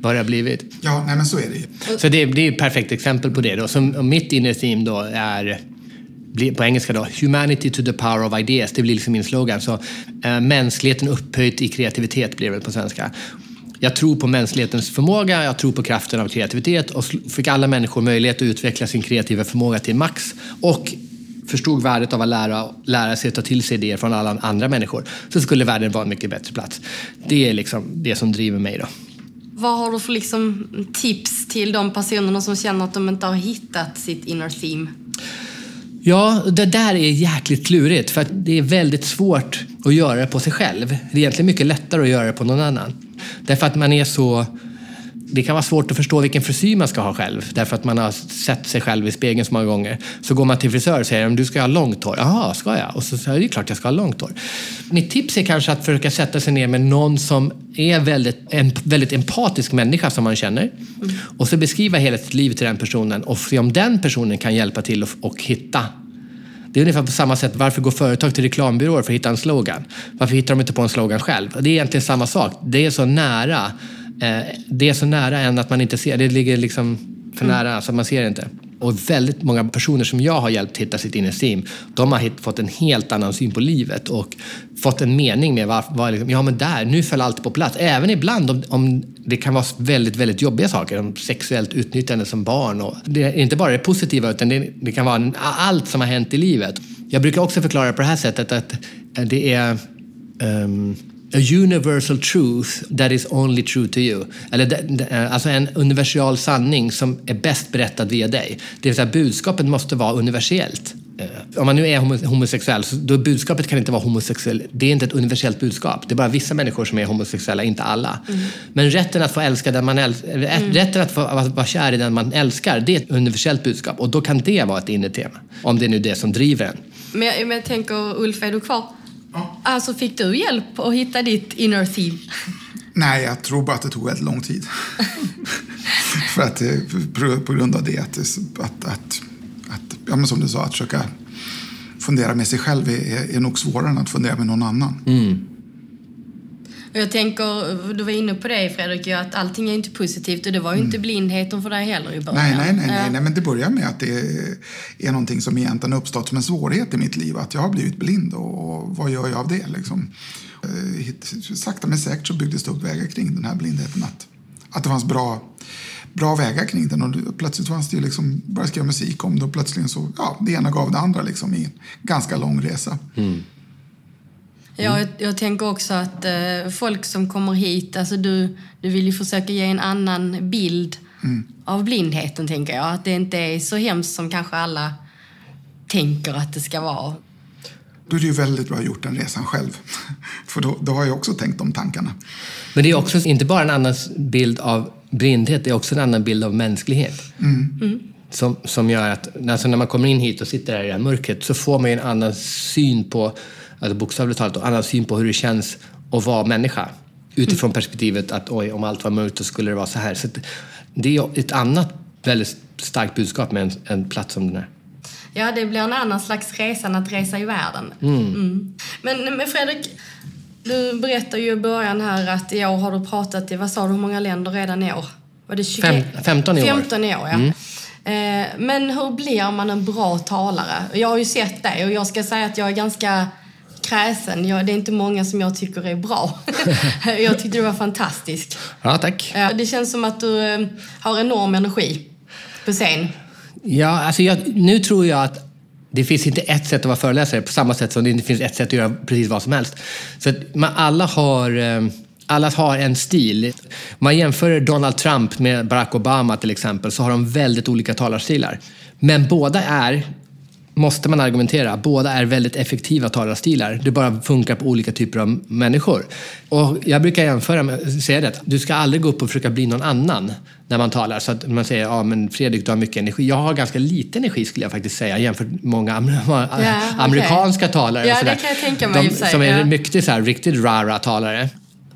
vad det har blivit. Ja, nej men så är det ju. Så det, det är ett perfekt exempel på det. Då. Så mitt inner theme då är på engelska då, humanity to the power of ideas. Det blir liksom min slogan. Så, äh, mänskligheten upphöjt i kreativitet blir det på svenska. Jag tror på mänsklighetens förmåga, jag tror på kraften av kreativitet och fick alla människor möjlighet att utveckla sin kreativa förmåga till max och förstod värdet av att lära, lära sig att ta till sig idéer från alla andra människor så skulle världen vara en mycket bättre plats. Det är liksom det som driver mig. då. Vad har du för liksom tips till de personerna som känner att de inte har hittat sitt inner theme? Ja, det där är jäkligt klurigt för att det är väldigt svårt att göra det på sig själv. Det är egentligen mycket lättare att göra det på någon annan. Därför att man är så det kan vara svårt att förstå vilken frisyr man ska ha själv därför att man har sett sig själv i spegeln så många gånger. Så går man till frisör och säger du ska ha långt hår. Jaha, ska jag? Och så säger det är klart jag ska ha långt hår. Mitt tips är kanske att försöka sätta sig ner med någon som är väldigt, en väldigt empatisk människa som man känner. Mm. Och så beskriva hela sitt liv till den personen och se om den personen kan hjälpa till och, och hitta det är ungefär på samma sätt, varför går företag till reklambyråer för att hitta en slogan? Varför hittar de inte på en slogan själv? Det är egentligen samma sak. Det är så nära Eh, det är så nära en att man inte ser. Det ligger liksom för mm. nära så man ser det inte. Och väldigt många personer som jag har hjälpt hitta sitt inre de har fått en helt annan syn på livet och fått en mening med varför, var liksom, ja men där, nu föll allt på plats. Även ibland om, om det kan vara väldigt, väldigt jobbiga saker, om sexuellt utnyttjande som barn. Och det är inte bara det positiva, utan det, det kan vara allt som har hänt i livet. Jag brukar också förklara på det här sättet att det är um, a universal truth that is only true to you. Eller, eh, alltså en universal sanning som är bäst berättad via dig. Det vill säga budskapet måste vara universellt. Eh, om man nu är homosexuell, så då budskapet kan inte vara homosexuell. Det är inte ett universellt budskap. Det är bara vissa människor som är homosexuella, inte alla. Mm. Men rätten att få älska den man älskar, mm. rätten att få vara kär i den man älskar, det är ett universellt budskap. Och då kan det vara ett inre tema. Om det är nu det som driver en. Men jag, men jag tänker, Ulf, är du kvar? Ja. Alltså, fick du hjälp att hitta ditt inner theme? Nej, jag tror bara att det tog väldigt lång tid. För att, eh, på grund av det, att, att, att, att ja, men som du sa, att försöka fundera med sig själv är, är nog svårare än att fundera med någon annan. Mm. Och jag tänker, du var inne på det Fredrik, att allting är inte positivt och det var ju inte blindheten för dig heller i början. Nej, nej, nej, nej, nej, men det börjar med att det är någonting som egentligen uppstått som en svårighet i mitt liv. Att jag har blivit blind och vad gör jag av det liksom? Eh, Sakta men säkert så byggdes det upp vägar kring den här blindheten. Att, att det fanns bra, bra vägar kring den och plötsligt fanns det ju liksom, började skriva musik om det och plötsligt så, ja, det ena gav det andra liksom i en ganska lång resa. Ja, jag, jag tänker också att eh, folk som kommer hit, alltså du, du vill ju försöka ge en annan bild av blindheten, tänker jag. Att det inte är så hemskt som kanske alla tänker att det ska vara. Då är det ju väldigt bra gjort den resan själv. För då, då har jag också tänkt de tankarna. Men det är också inte bara en annan bild av blindhet, det är också en annan bild av mänsklighet. Som, som gör att alltså när man kommer in hit och sitter där i det här mörkret så får man ju en annan syn på, alltså bokstavligt talat, en annan syn på hur det känns att vara människa. Utifrån perspektivet att oj, om allt var mörkt så skulle det vara så här. Så det är ett annat väldigt starkt budskap med en, en plats som den här. Ja, det blir en annan slags resa än att resa i världen. Mm. Men, men Fredrik, du berättade ju i början här att i år har du pratat i, vad sa du, hur många länder redan i år? Var det 20? Fem- 15 i år. 15 i år, ja. Eh, men hur blir man en bra talare? Jag har ju sett dig och jag ska säga att jag är ganska kräsen. Jag, det är inte många som jag tycker är bra. jag tyckte du var fantastisk. Ja, tack. Det känns som att du eh, har enorm energi på scen. Ja, alltså jag, nu tror jag att det finns inte ett sätt att vara föreläsare på samma sätt som det inte finns ett sätt att göra precis vad som helst. Så man, alla, har, eh, alla har en stil. Om man jämför Donald Trump med Barack Obama till exempel så har de väldigt olika talarstilar. Men båda är måste man argumentera. Båda är väldigt effektiva talarstilar. Det bara funkar på olika typer av människor. Och jag brukar jämföra med, säga det, att du ska aldrig gå upp och försöka bli någon annan när man talar. Så att man säger, ja men Fredrik du har mycket energi. Jag har ganska lite energi skulle jag faktiskt säga jämfört med många amer- okej. amerikanska talare. och Ja, det kan jag tänka mig De, som är ja. mycket så här, riktigt rara talare.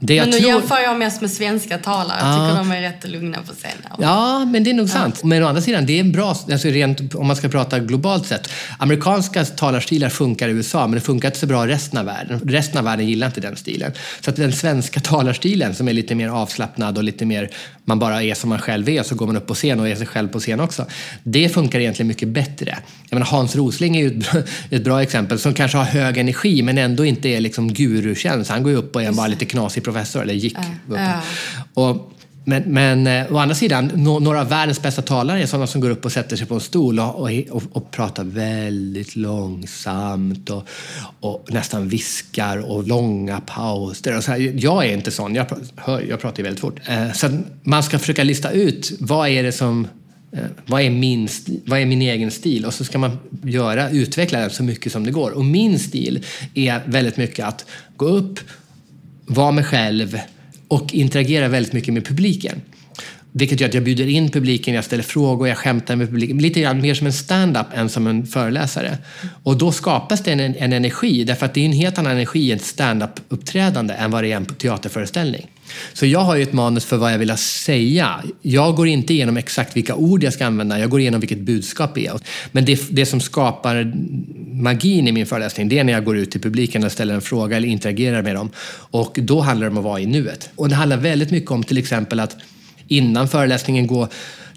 Det Men nu tror... jämför jag mest med svenska talare. Jag tycker de är rätt lugna på scenen. Ja, men det är nog sant. Men å andra sidan, det är en bra, alltså rent, om man ska prata globalt sett. Amerikanska talarstilar funkar i USA, men det funkar inte så bra i resten av världen. Resten av världen gillar inte den stilen. Så att den svenska talarstilen, som är lite mer avslappnad och lite mer, man bara är som man själv är, så går man upp på scen och är sig själv på scen också. Det funkar egentligen mycket bättre. Jag menar, Hans Rosling är ju ett bra, ett bra exempel, som kanske har hög energi, men ändå inte är liksom gurukänd. Så han går ju upp och är bara lite knasig professor, eller gick upp. Ja. Och, men, men eh, å andra sidan, nå- några av världens bästa talare är sådana som går upp och sätter sig på en stol och, och, och, och pratar väldigt långsamt och, och nästan viskar och långa pauser. Och så här, jag är inte sån, jag, hör, jag pratar ju väldigt fort. Eh, så man ska försöka lista ut vad är det som Eh, vad är, min, vad är min egen stil? Och så ska man göra, utveckla den så mycket som det går. Och min stil är väldigt mycket att gå upp, vara mig själv och interagera väldigt mycket med publiken. Vilket gör att jag bjuder in publiken, jag ställer frågor, jag skämtar med publiken. Lite grann mer som en stand-up än som en föreläsare. Och då skapas det en, en energi, därför att det är en helt annan energi i ett stand-up-uppträdande än vad det är i en teaterföreställning. Så jag har ju ett manus för vad jag vill säga. Jag går inte igenom exakt vilka ord jag ska använda, jag går igenom vilket budskap det är. Men det, det som skapar magin i min föreläsning, det är när jag går ut till publiken och ställer en fråga eller interagerar med dem. Och då handlar det om att vara i nuet. Och det handlar väldigt mycket om till exempel att innan föreläsningen gå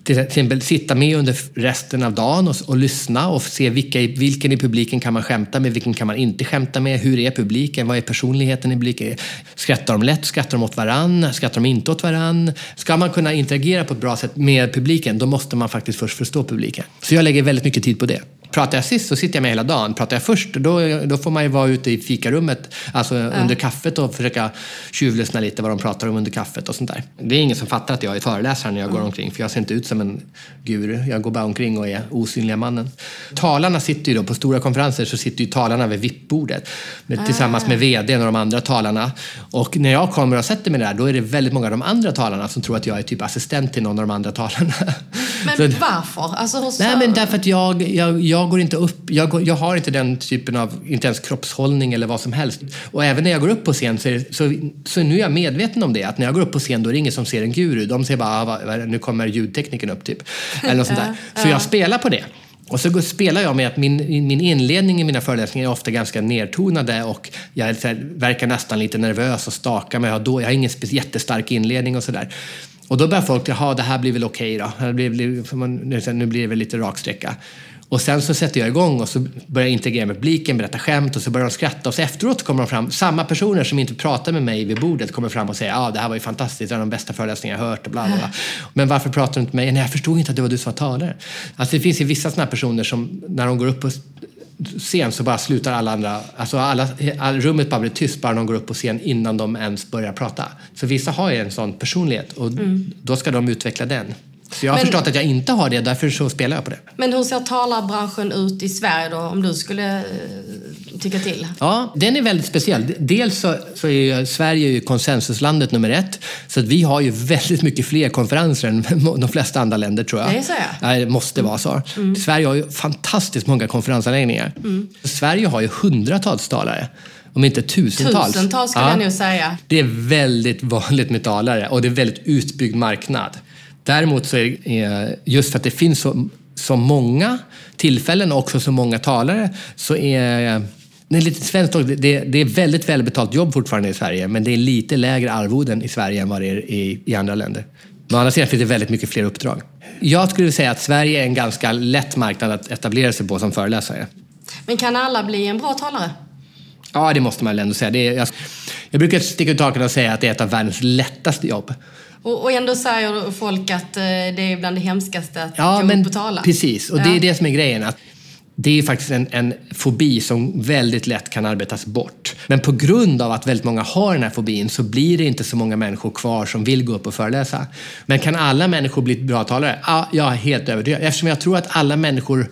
till exempel sitta med under resten av dagen och, och lyssna och se vilka, vilken i publiken kan man skämta med, vilken kan man inte skämta med, hur är publiken, vad är personligheten i publiken? Skrattar de lätt, skrattar de åt varann, skrattar de inte åt varann? Ska man kunna interagera på ett bra sätt med publiken, då måste man faktiskt först förstå publiken. Så jag lägger väldigt mycket tid på det. Pratar jag sist så sitter jag med hela dagen. Pratar jag först då, då får man ju vara ute i fikarummet, alltså under kaffet och försöka tjuvlyssna lite vad de pratar om under kaffet och sånt där. Det är ingen som fattar att jag är föreläsare när jag går omkring för jag ser inte ut som en guru. Jag går bara omkring och är osynliga mannen. Talarna sitter ju då, på stora konferenser så sitter ju talarna vid VIP-bordet med, tillsammans med VDn och de andra talarna. Och när jag kommer och sätter mig där då är det väldigt många av de andra talarna som tror att jag är typ assistent till någon av de andra talarna. Men Så- varför? Alltså, hur Nej, så- men därför att jag, jag, jag går inte upp, jag, går, jag har inte den typen av, inte ens kroppshållning eller vad som helst. Och även när jag går upp på scen så, är det, så, så nu är jag medveten om det, att när jag går upp på scen då är det ingen som ser en guru. De ser bara, ah, vad, nu kommer ljudtekniken upp typ. Eller något sånt där. Så jag spelar på det. Och så spelar jag med att min, min inledning i mina föreläsningar är ofta ganska nedtonade och jag här, verkar nästan lite nervös och stakar mig. Jag har, då, jag har ingen jättestark inledning och sådär. Och då börjar folk, jaha, det här blir väl okej okay då. Nu blir det väl lite raksträcka. Och sen så sätter jag igång och så börjar jag integrera med publiken, berätta skämt och så börjar de skratta. Och så efteråt kommer de fram, samma personer som inte pratar med mig vid bordet kommer fram och säger ja, ah, det här var ju fantastiskt, det är de bästa föreläsningar jag hört och bla, bla, bla. Men varför pratar du inte med mig? Nej, jag förstod inte att det var du som var talare. Alltså det finns ju vissa sådana personer som när de går upp på scen så bara slutar alla andra, alltså alla, all, rummet bara blir tyst bara de går upp på scen innan de ens börjar prata. Så vissa har ju en sån personlighet och mm. då ska de utveckla den. Så jag har men, förstått att jag inte har det, därför så spelar jag på det. Men hur ser talarbranschen ut i Sverige då, om du skulle eh, tycka till? Ja, den är väldigt speciell. Dels så, så är Sverige ju konsensuslandet nummer ett, så att vi har ju väldigt mycket fler konferenser än de flesta andra länder tror jag. Det är så ja. Det måste vara så. Mm. Sverige har ju fantastiskt många konferensanläggningar. Mm. Sverige har ju hundratals talare om inte tusentals. Tusentals skulle ja. jag nog säga. Det är väldigt vanligt med talare och det är en väldigt utbyggd marknad. Däremot så är just för att det finns så, så många tillfällen och också så många talare så är det är lite svenskt det, det är väldigt välbetalt jobb fortfarande i Sverige men det är lite lägre arvoden i Sverige än vad det är i, i andra länder. Men å andra sidan finns det väldigt mycket fler uppdrag. Jag skulle säga att Sverige är en ganska lätt marknad att etablera sig på som föreläsare. Men kan alla bli en bra talare? Ja, det måste man väl ändå säga. Är, jag, jag brukar sticka ut hakan och säga att det är ett av världens lättaste jobb. Och, och ändå säger folk att eh, det är bland det hemskaste att ja, gå men, upp och tala. Precis, och ja. det är det som är grejen. Att det är faktiskt en, en fobi som väldigt lätt kan arbetas bort. Men på grund av att väldigt många har den här fobin så blir det inte så många människor kvar som vill gå upp och föreläsa. Men kan alla människor bli bra talare? Ja, jag är helt övertygad. Eftersom jag tror att alla människor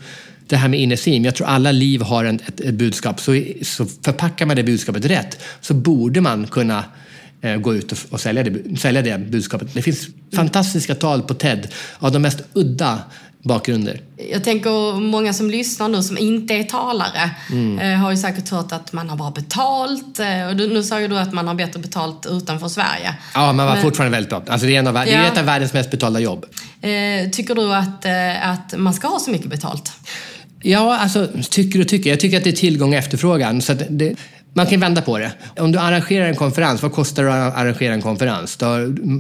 det här med inesim, jag tror alla liv har en, ett, ett budskap. Så, så förpackar man det budskapet rätt så borde man kunna gå ut och, och sälja, det, sälja det budskapet. Det finns fantastiska tal på TED av de mest udda bakgrunder. Jag tänker många som lyssnar nu som inte är talare mm. Eh, har ju säkert hört att man har bra betalt. Eh, och nu sa ju du att man har bättre betalt utanför Sverige. Ja, man var Men, fortfarande väldigt bra. Alltså det, är en av, ja. det är ett av världens mest betalda jobb. tycker du att, att man ska ha så mycket betalt? Ja, alltså tycker och tycker. Jag tycker att det är tillgång och efterfrågan. Så det, man kan vända på det. Om du arrangerar en konferens, vad kostar det att arrangera en konferens?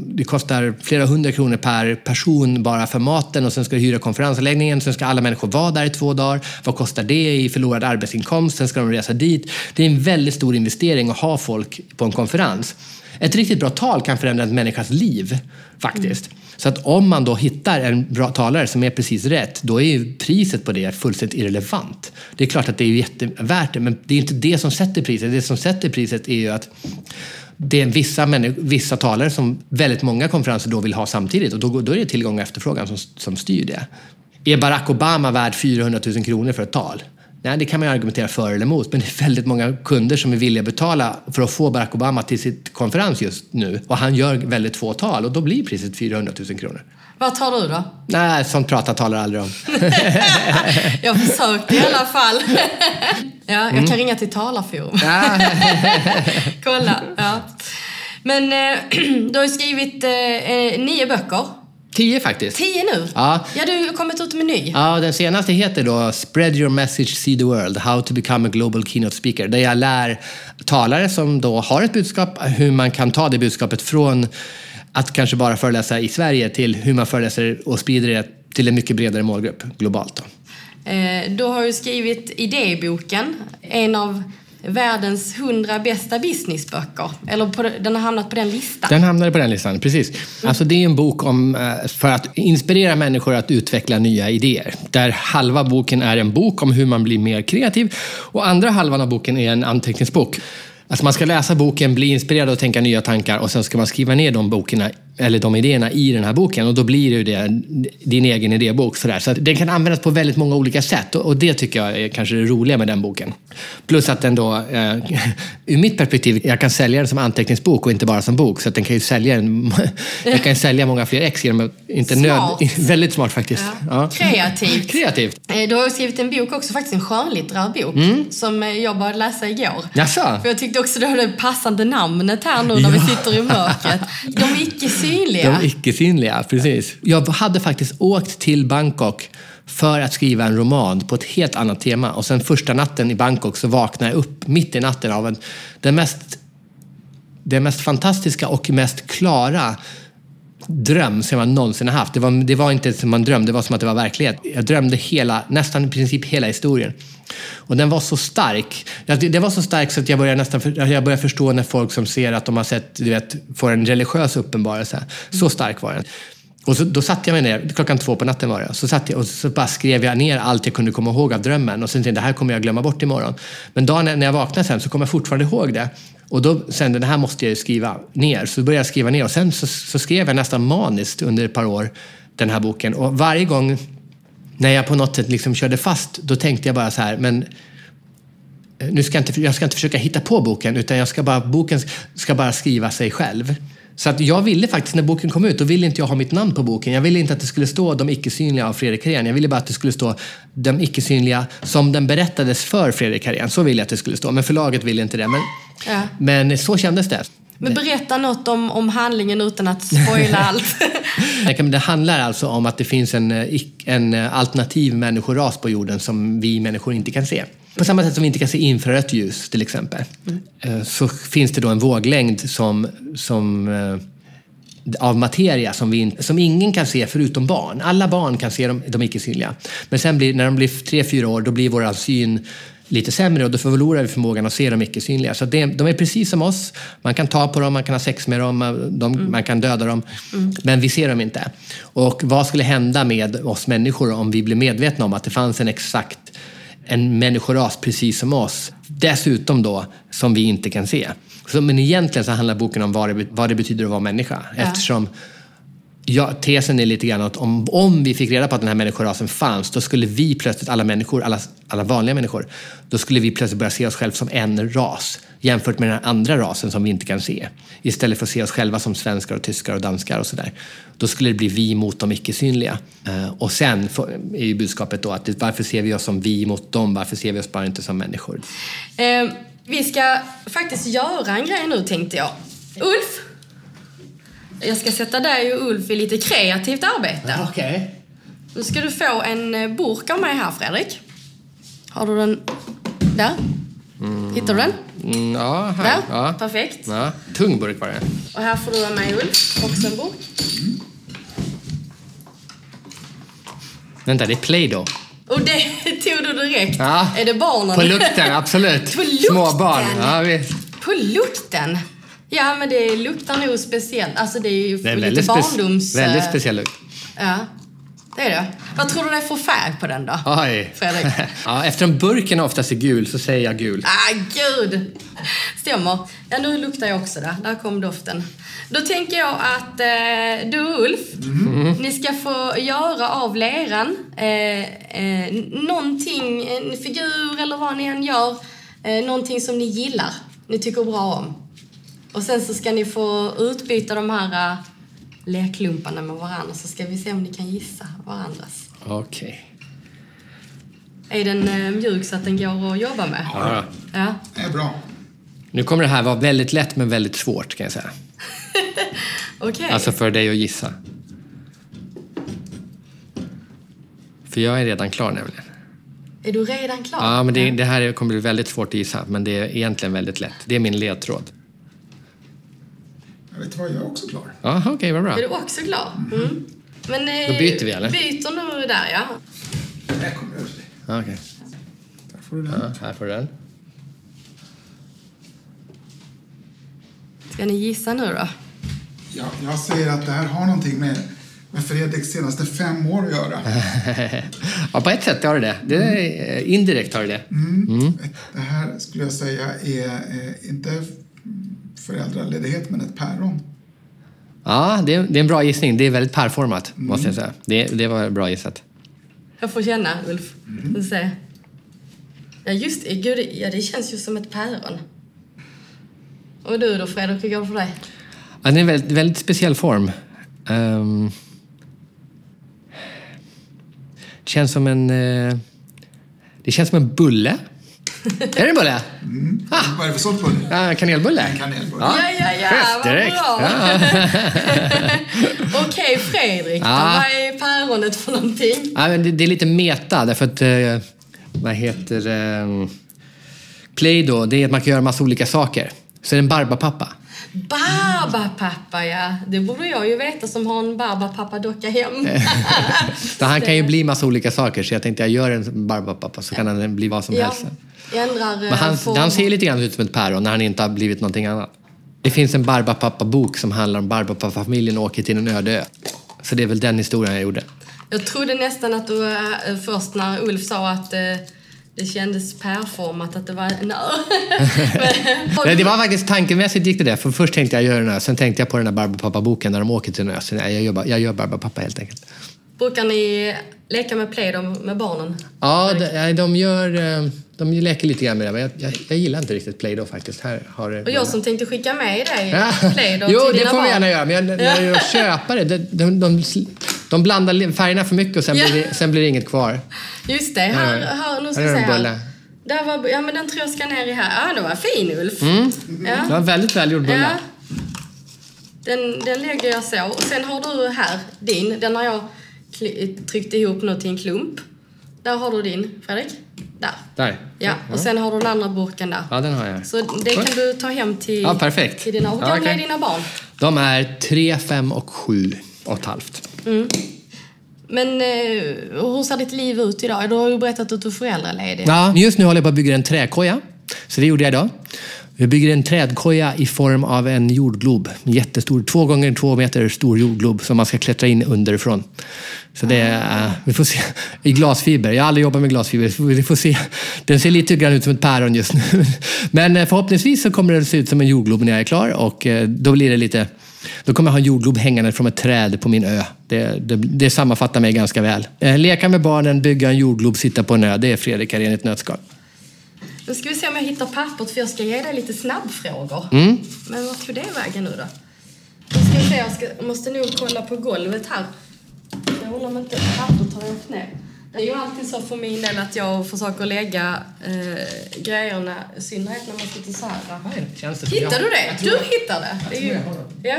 Det kostar flera hundra kronor per person bara för maten och sen ska du hyra konferensanläggningen, sen ska alla människor vara där i två dagar. Vad kostar det i förlorad arbetsinkomst? Sen ska de resa dit. Det är en väldigt stor investering att ha folk på en konferens. Ett riktigt bra tal kan förändra en människas liv faktiskt. Mm. Så att om man då hittar en bra talare som är precis rätt, då är ju priset på det fullständigt irrelevant. Det är klart att det är jättevärt det, men det är inte det som sätter priset. Det som sätter priset är ju att det är vissa, vissa talare som väldigt många konferenser då vill ha samtidigt och då, då är det tillgång och efterfrågan som, som styr det. Är Barack Obama värd 400 000 kronor för ett tal? Nej, det kan man ju argumentera för eller emot, men det är väldigt många kunder som är villiga att betala för att få Barack Obama till sitt konferens just nu. Och han gör väldigt få tal och då blir priset 400 000 kronor. Vad tar du då? Nej, sånt pratar talar aldrig om. jag försökte i alla fall. ja, jag mm. kan ringa till Talarforum. Kolla. Ja. Men eh, du har ju skrivit eh, nio böcker. Tio faktiskt. Tio nu? Ja. Ja, du har kommit ut med ny. Ja, den senaste heter då Spread your message, see the world. How to become a global keynote speaker. Där jag lär talare som då har ett budskap hur man kan ta det budskapet från att kanske bara föreläsa i Sverige till hur man föreläser och sprider det till en mycket bredare målgrupp globalt. Då. Eh, du har ju skrivit idéboken, en av världens hundra bästa businessböcker. Eller på, den har hamnat på den listan. Den hamnade på den listan, precis. Mm. Alltså det är en bok om, eh, för att inspirera människor att utveckla nya idéer. Där halva boken är en bok om hur man blir mer kreativ och andra halvan av boken är en anteckningsbok Alltså man ska läsa boken, bli inspirerad och tänka nya tankar och sen ska man skriva ner de, bokerna, eller de idéerna i den här boken och då blir det ju det, din egen idébok. Sådär. Så den kan användas på väldigt många olika sätt och, det tycker jag är kanske det roliga med den boken. Plus att den då, eh, ur mitt perspektiv, jag kan sälja den som anteckningsbok och inte bara som bok. Så att den kan ju sälja, en, jag kan sälja många fler ex genom att, inte smart. nöd, väldigt smart faktiskt. Ja. Ja. Kreativt. Kreativt. Eh, du har skrivit en bok också, faktiskt en skönlitterär bok, mm. som jag började läsa igår. Jaså? För jag tyckte också det var det passande namnet här nu när ja. vi sitter i mörkret. De icke-synliga. De icke-synliga, precis. Jag hade faktiskt åkt till Bangkok för att skriva en roman på ett helt annat tema. Och sen första natten i Bangkok så vaknade jag upp mitt i natten av en, den mest, den mest fantastiska och mest klara dröm som jag någonsin har haft. Det var, det var inte som en dröm, det var som att det var verklighet. Jag drömde hela, nästan i princip hela historien. Och den var så stark. Det var så stark så att jag började nästan jag börjar förstå när folk som ser att de har sett, du vet, får en religiös uppenbarelse. Så stark var den. Och så, då satte jag mig ner, klockan två på natten var det, så satt jag och så bara skrev jag ner allt jag kunde komma ihåg av drömmen. Och sen tänkte jag, det här kommer jag glömma bort imorgon. Men dagen när jag vaknade sen så kom jag fortfarande ihåg det. Och då sen, det här måste jag ju skriva ner. Så började jag skriva ner och sen så, så skrev jag nästan maniskt under ett par år den här boken. Och varje gång när jag på något sätt liksom körde fast, då tänkte jag bara så här, men eh, nu ska jag, inte, jag ska inte försöka hitta på boken, utan jag ska bara, boken ska bara skriva sig själv. Så att jag ville faktiskt, när boken kom ut, då ville inte jag ha mitt namn på boken. Jag ville inte att det skulle stå De icke-synliga av Fredrik Karén. Jag ville bara att det skulle stå De icke-synliga som den berättades för Fredrik Karén. Så ville jag att det skulle stå. Men förlaget ville inte det. Men, Ja. men så kändes det. Men berätta något om, om handlingen utan att spoila allt. Det handlar alltså om att det finns en, eh, en eh, alternativ människoras på jorden som vi människor inte kan se. På samma sätt som vi inte kan se infrarött ljus till exempel. eh, Så finns det då en våglängd som, som, av materia som, vi, som ingen kan se förutom barn. Alla barn kan se de, de icke-synliga. Men sen blir, när de blir tre fyra år då blir vår syn lite sämre och då förlorar vi förmågan att se de icke-synliga. Så det, de är precis som oss. Man kan ta på dem, man kan ha sex med dem, de, man kan döda dem. Men vi ser dem inte. Och vad skulle hända med oss människor om vi blev medvetna om att det fanns en exakt en människoras precis som oss. Dessutom då som vi inte kan se. Så, men egentligen så handlar boken om vad det, vad det betyder att vara människa. Eftersom Ja, tesen är lite grann att om, om vi fick reda på att den här människorasen fanns, då skulle vi plötsligt, alla människor, alla, alla vanliga människor, då skulle vi plötsligt börja se oss själva som en ras jämfört med den andra rasen som vi inte kan se. Istället för att se oss själva som svenskar och tyskar och danskar och sådär. Då skulle det bli vi mot de icke-synliga. Eh, och sen är ju budskapet då att varför ser vi oss som vi mot dem? Varför ser vi oss bara inte som människor? Eh, vi ska faktiskt göra en grej nu tänkte jag. Ulf! Jag ska sätta dig och Ulf i lite kreativt arbete. Okej. Nu ska du få en eh, burk av mig här Fredrik. Har du den där? Hittar du den? Mm, ja, här. Där? Ja. Perfekt. Ja. Tung burk var det. Och här får du av mig Ulf, också en burk. Vänta, det är Play-Doh. Och det tog du direkt. Ja. Är det barnen? På lukten, absolut. På lukten? Små barn. Ja, visst. På lukten? Ja, men det luktar nog speciellt. Alltså det är ju Det är lite väldigt, barndoms... eh, väldigt speciell lukt. Ja, det är det. Vad tror du det är för färg på den då? Oj. Fredrik? ja, eftersom burken oftast är gul så säger jag gul. Ah, gud! Stämmer. Ja, nu luktar jag också där. Där kom doften. Då tänker jag att eh, du Ulf, ni ska få göra av leran eh, eh, någonting, en figur eller vad ni än gör, eh, någonting som ni gillar, ni tycker bra om. Och sen så ska ni få utbyta de här eh, leklumparna med varandra så ska vi se om ni kan gissa varandras. Okej. Är den eh, mjuk så att den går att jobba med? Ja. Ja. Det är bra. Nu kommer det här vara väldigt lätt men väldigt svårt kan jag säga. Okej. Alltså för dig att gissa. För jag är redan klar nämligen. Är du redan klar? Ja, men det, det här är- kommer bli väldigt svårt att gissa, men det är egentligen väldigt lätt. Det är min ledtråd. Jag vet vad, jag är också klar. Jaha, okej, vad bra. Är du också klar? Mm. Men, eh, Då byter vi, eller? Byter nu där, ja. Där kommer jag till dig. Ja, Okej. Där får du den. Ja, här får du den. Ska ni gissa nu då? Ja, jag säger att det här har någonting med, med Fredriks senaste fem år att göra. ja, på ett sätt har det det. det är, eh, indirekt har det det. Det här skulle jag säga är eh, inte föräldraledighet, men ett päron. Ja, det är, det är en bra gissning. Det är väldigt pärformat, måste jag säga. Det, det var bra gissat. Jag får känna, Ulf. Mm. Du se. Ja, just det. Gud, ja, det känns ju som ett päron. Och du då, Fredrik? Hur går det för dig? Ja, det är en väldigt, väldigt speciell form. Ehm, det känns som en... eh, det känns som en bulle. är det en bulle? Vad är det för sorts bulle? Ja, kanelbulle? En kanelbulle. Ja. Ja, ja, vad bra. Ja. Okej, Fredrik. då. Ja. Vad är päronet för någonting? Ja, men det, det är lite meta, därför att... Eh, vad heter det? Play-Doh, det är att man kan göra massa olika saker. Så är det en Barbapappa. Barbapappa, ja. Det borde jag ju veta som har en Barbapappa-docka hem. Så han kan ju bli massa olika saker, så jag tänkte jag gör en Barbapappa så kan han bli vad som ja. helst. Ändrar Men han, form. han ser lite grann ut som ett päron när han inte har blivit någonting annat. Det finns en Barbapappa-bok som handlar om Barbapappa-familjen åker till en öde ö. Så det är väl den historien jag gjorde. Jag trodde nästan att du äh, först när Ulf sa att det kändes pärformat, att det var en ö. Men- Nej, det var faktiskt tankemässigt gick det där. För först tänkte jag göra en ö, sen tänkte jag på den där Barbapappa-boken när de åker till en ö. Så jag gör, jag gör Barbapappa helt enkelt. Brukar ni leka med Play-Doh med barnen? Ja, de, de gör... eh, De leker lite grann med det, men jag, jag, jag gillar inte riktigt Play-Doh faktiskt. Här har det... Och jag som tänkte skicka med dig Ja. Play-Doh Jo, till det dina får barn. vi gärna göra. Men jag, när jag gör köpare, de, de, de, de blandar färgerna för mycket och sen, Ja. blir, det, sen blir det inget kvar. Just det, här, Här- nu ska här är en bulle. Där var, ja men den tror jag ska ner i här. Ja, det var fin Ulf. Mm. Ja. Det var en väldigt välgjord bulle. Ja. Den, den lägger jag så. Och sen har du här din. Den har jag tryckt ihop nu till en klump. Där har du din, Fredrik. Där. Där. Ja, och sen har du den andra burken där. Ja, den har jag. Så det kan du ta hem till, Ja, perfekt. till dina... Hur Ja, gamla är dina barn? De är tre, fem och sju och ett halvt. Men eh, hur ser ditt liv ut idag? Du har ju berättat att du är föräldraledig. Ja, just nu håller jag på att bygga en trädkoja. Så det gjorde jag idag. Jag bygger en trädkoja i form av en jordglob. En jättestor, två gånger två meter stor jordglob som man ska klättra in underifrån. Så det är, eh, vi får se, i glasfiber. Jag har aldrig jobbat med glasfiber. Vi får se. Den ser lite grann ut som ett päron just nu. Men eh, förhoppningsvis så kommer den se ut som en jordglob när jag är klar och eh, då blir det lite då kommer jag ha en jordglob hängande från ett träd på min ö. Det, det, det sammanfattar mig ganska väl. Eh, Leka med barnen, bygga en jordglob, sitta på en ö. Det är Fredrik här i ett nötskal. Nu ska vi se om jag hittar pappret för jag ska ge dig lite snabbfrågor. Mm. Men vart tog det vägen nu då? Nu ska se, jag, ska, jag måste nog kolla på golvet här. Jag undrar om inte pappret har åkt ner. Det är ju alltid så för min del att jag försöker lägga eh, grejerna, i synnerhet när man sitter så här. Känns det som Hittar du det? Du hittar det? det är ju, ja.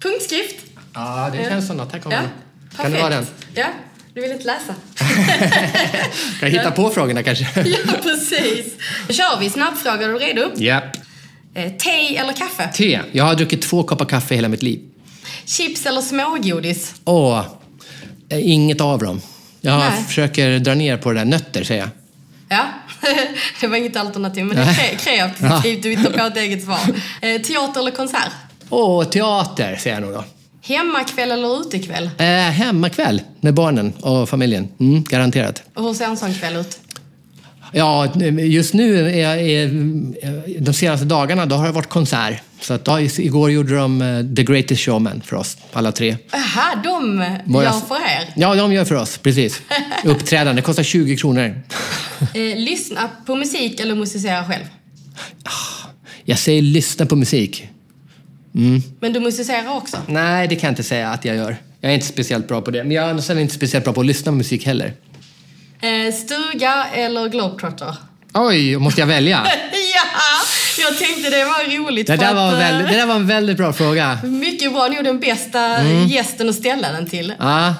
Punktskrift. Ja, det känns som något. Här kommer Ja. den. Kan det vara den? Ja, du vill inte läsa? Kan jag hitta på frågorna kanske? ja, precis. Då kör vi. Snabbfråga. Är du redo? Japp. Eh, te eller kaffe? Te. Jag har druckit två koppar kaffe hela mitt liv. Chips eller smågodis? Åh, eh, inget av dem. Jag Nej. försöker dra ner på det där. Nötter, säger jag. Ja, det var inget alternativ, men det är kreativt. Du hittar på ett eget svar. Eh, teater eller konsert? Åh, teater, säger jag nog då. Hemmakväll eller utekväll? Eh, hemmakväll med barnen och familjen. Mm, garanterat. Och hur ser en sån kväll ut? Ja, just nu är, är de senaste dagarna då har det varit konsert. Så att, ja, igår gjorde de eh, The Greatest Showman för oss, alla tre. Aha, de gör för er. Ja, de gör för oss, precis. Uppträdande, det kostar 20 kronor. Eh, lyssna på musik eller musicera själv? Jag säger lyssna på musik. Men du musicerar också? Nej, det kan jag inte säga att jag gör. Jag är inte speciellt bra på det. Men jag är inte speciellt bra på att lyssna på musik heller. Eh, stuga eller globetrotter? Oj, måste jag välja? ja, jag tänkte det var roligt. Det där, var att, väldigt, det där var en väldigt bra fråga. Mycket bra, nog den bästa Mm. gästen att ställa den till. Ja,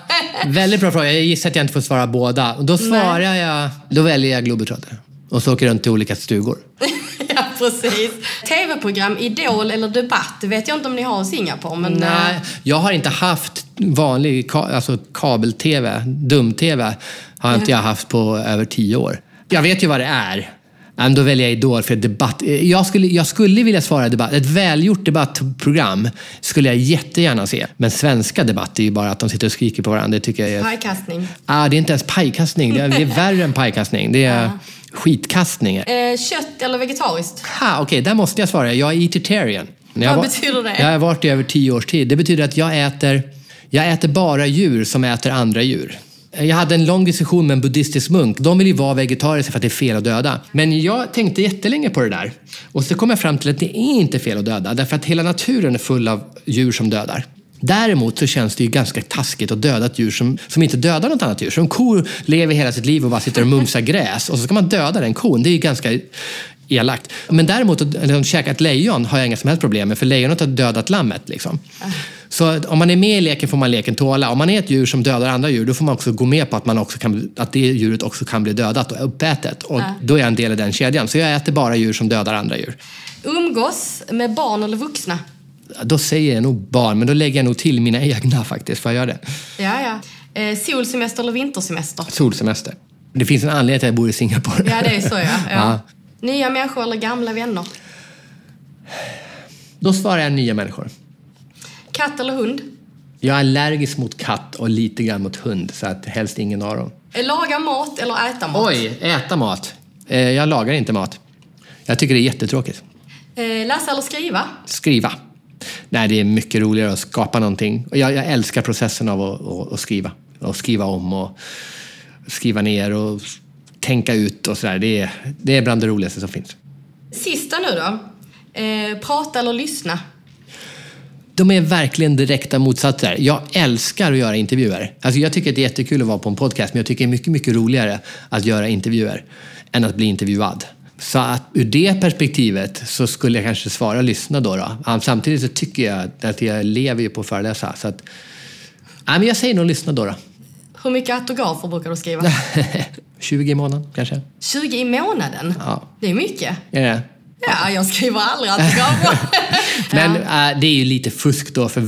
väldigt bra fråga. Jag gissar att jag inte får svara båda. Då svarar jag... Då väljer jag Globetrotter. Och så åker runt till olika stugor. ja, precis. TV-program, Idol eller Debatt, det vet jag inte om ni har i Singapore, men... Nej, eh, jag har inte haft vanlig ka- alltså kabel-tv, dum-tv, har inte jag haft på över tio år. Jag vet ju vad det är. Men då väljer jag Idol för debatt. Jag skulle, jag skulle vilja svara debatt. Ett välgjort debattprogram skulle jag jättegärna se. Men svenska debatt är ju bara att de sitter och skriker på varandra. Det tycker jag är... Pajkastning. Ah, det är inte ens pajkastning. Det är, det är värre än pajkastning. Det är skitkastning. Eh, kött eller vegetariskt? Okej, där måste jag svara. Jag är eatertarian. Jag Vad var- betyder det? Jag har varit i över tio års tid. Det betyder att jag äter, jag äter bara djur som äter andra djur. Jag hade en lång diskussion med en buddhistisk munk. De vill ju vara vegetariska för att det är fel att döda. Men jag tänkte jättelänge på det där. Och så kom jag fram till att det är inte fel att döda. Därför att hela naturen är full av djur som dödar. Däremot så känns det ju ganska taskigt att döda ett djur som, som inte dödar något annat djur. Så en ko lever hela sitt liv och bara sitter och mumsar gräs och så ska man döda den kon. Det är ju ganska elakt. Men däremot att käka ett lejon har jag inga som helst problem med för lejonet har dödat lammet. Liksom. Så om man är med i leken får man leken tåla. Om man är ett djur som dödar andra djur, då får man också gå med på att, man också kan, att det djuret också kan bli dödat och uppätet. Och då är jag en del i den kedjan. Så jag äter bara djur som dödar andra djur. Umgås med barn eller vuxna? Då säger jag nog barn, men då lägger jag nog till mina egna faktiskt. Får jag göra det? Ja, ja. Eh, solsemester eller vintersemester? Solsemester. Det finns en anledning till att jag bor i Singapore. Ja, det är så ja. ja. Ja. Nya människor eller gamla vänner? Då svarar jag nya människor. Katt eller hund? Jag är allergisk mot katt och lite grann mot hund, så att helst ingen av dem. Eh, Laga mat eller äta mat? Oj, äta mat. Eh, Jag lagar inte mat. Jag tycker det är jättetråkigt. Eh, läsa eller skriva? Skriva. Nej, det är mycket roligare att skapa någonting. Och Jag, jag älskar processen av att, att, att skriva. Och skriva om och skriva ner och tänka ut och sådär. Det är, det är bland det roligaste som finns. Sista nu då. Eh, prata eller lyssna? De är verkligen direkta motsatser. Jag älskar att göra intervjuer. Alltså jag tycker att det är jättekul att vara på en podcast, men jag tycker det är mycket, mycket roligare att göra intervjuer än att bli intervjuad. Så att ur det perspektivet så skulle jag kanske svara lyssna då. då. Samtidigt så tycker jag att jag lever ju på att föreläsa. Så att, ja, men jag säger nog lyssna då. då. Hur mycket autografer brukar du skriva? 20 i månaden kanske. 20 i månaden? Ja. Det är mycket. Är det? Ja, jag skriver aldrig autografer. Men äh, det är ju lite fusk då, för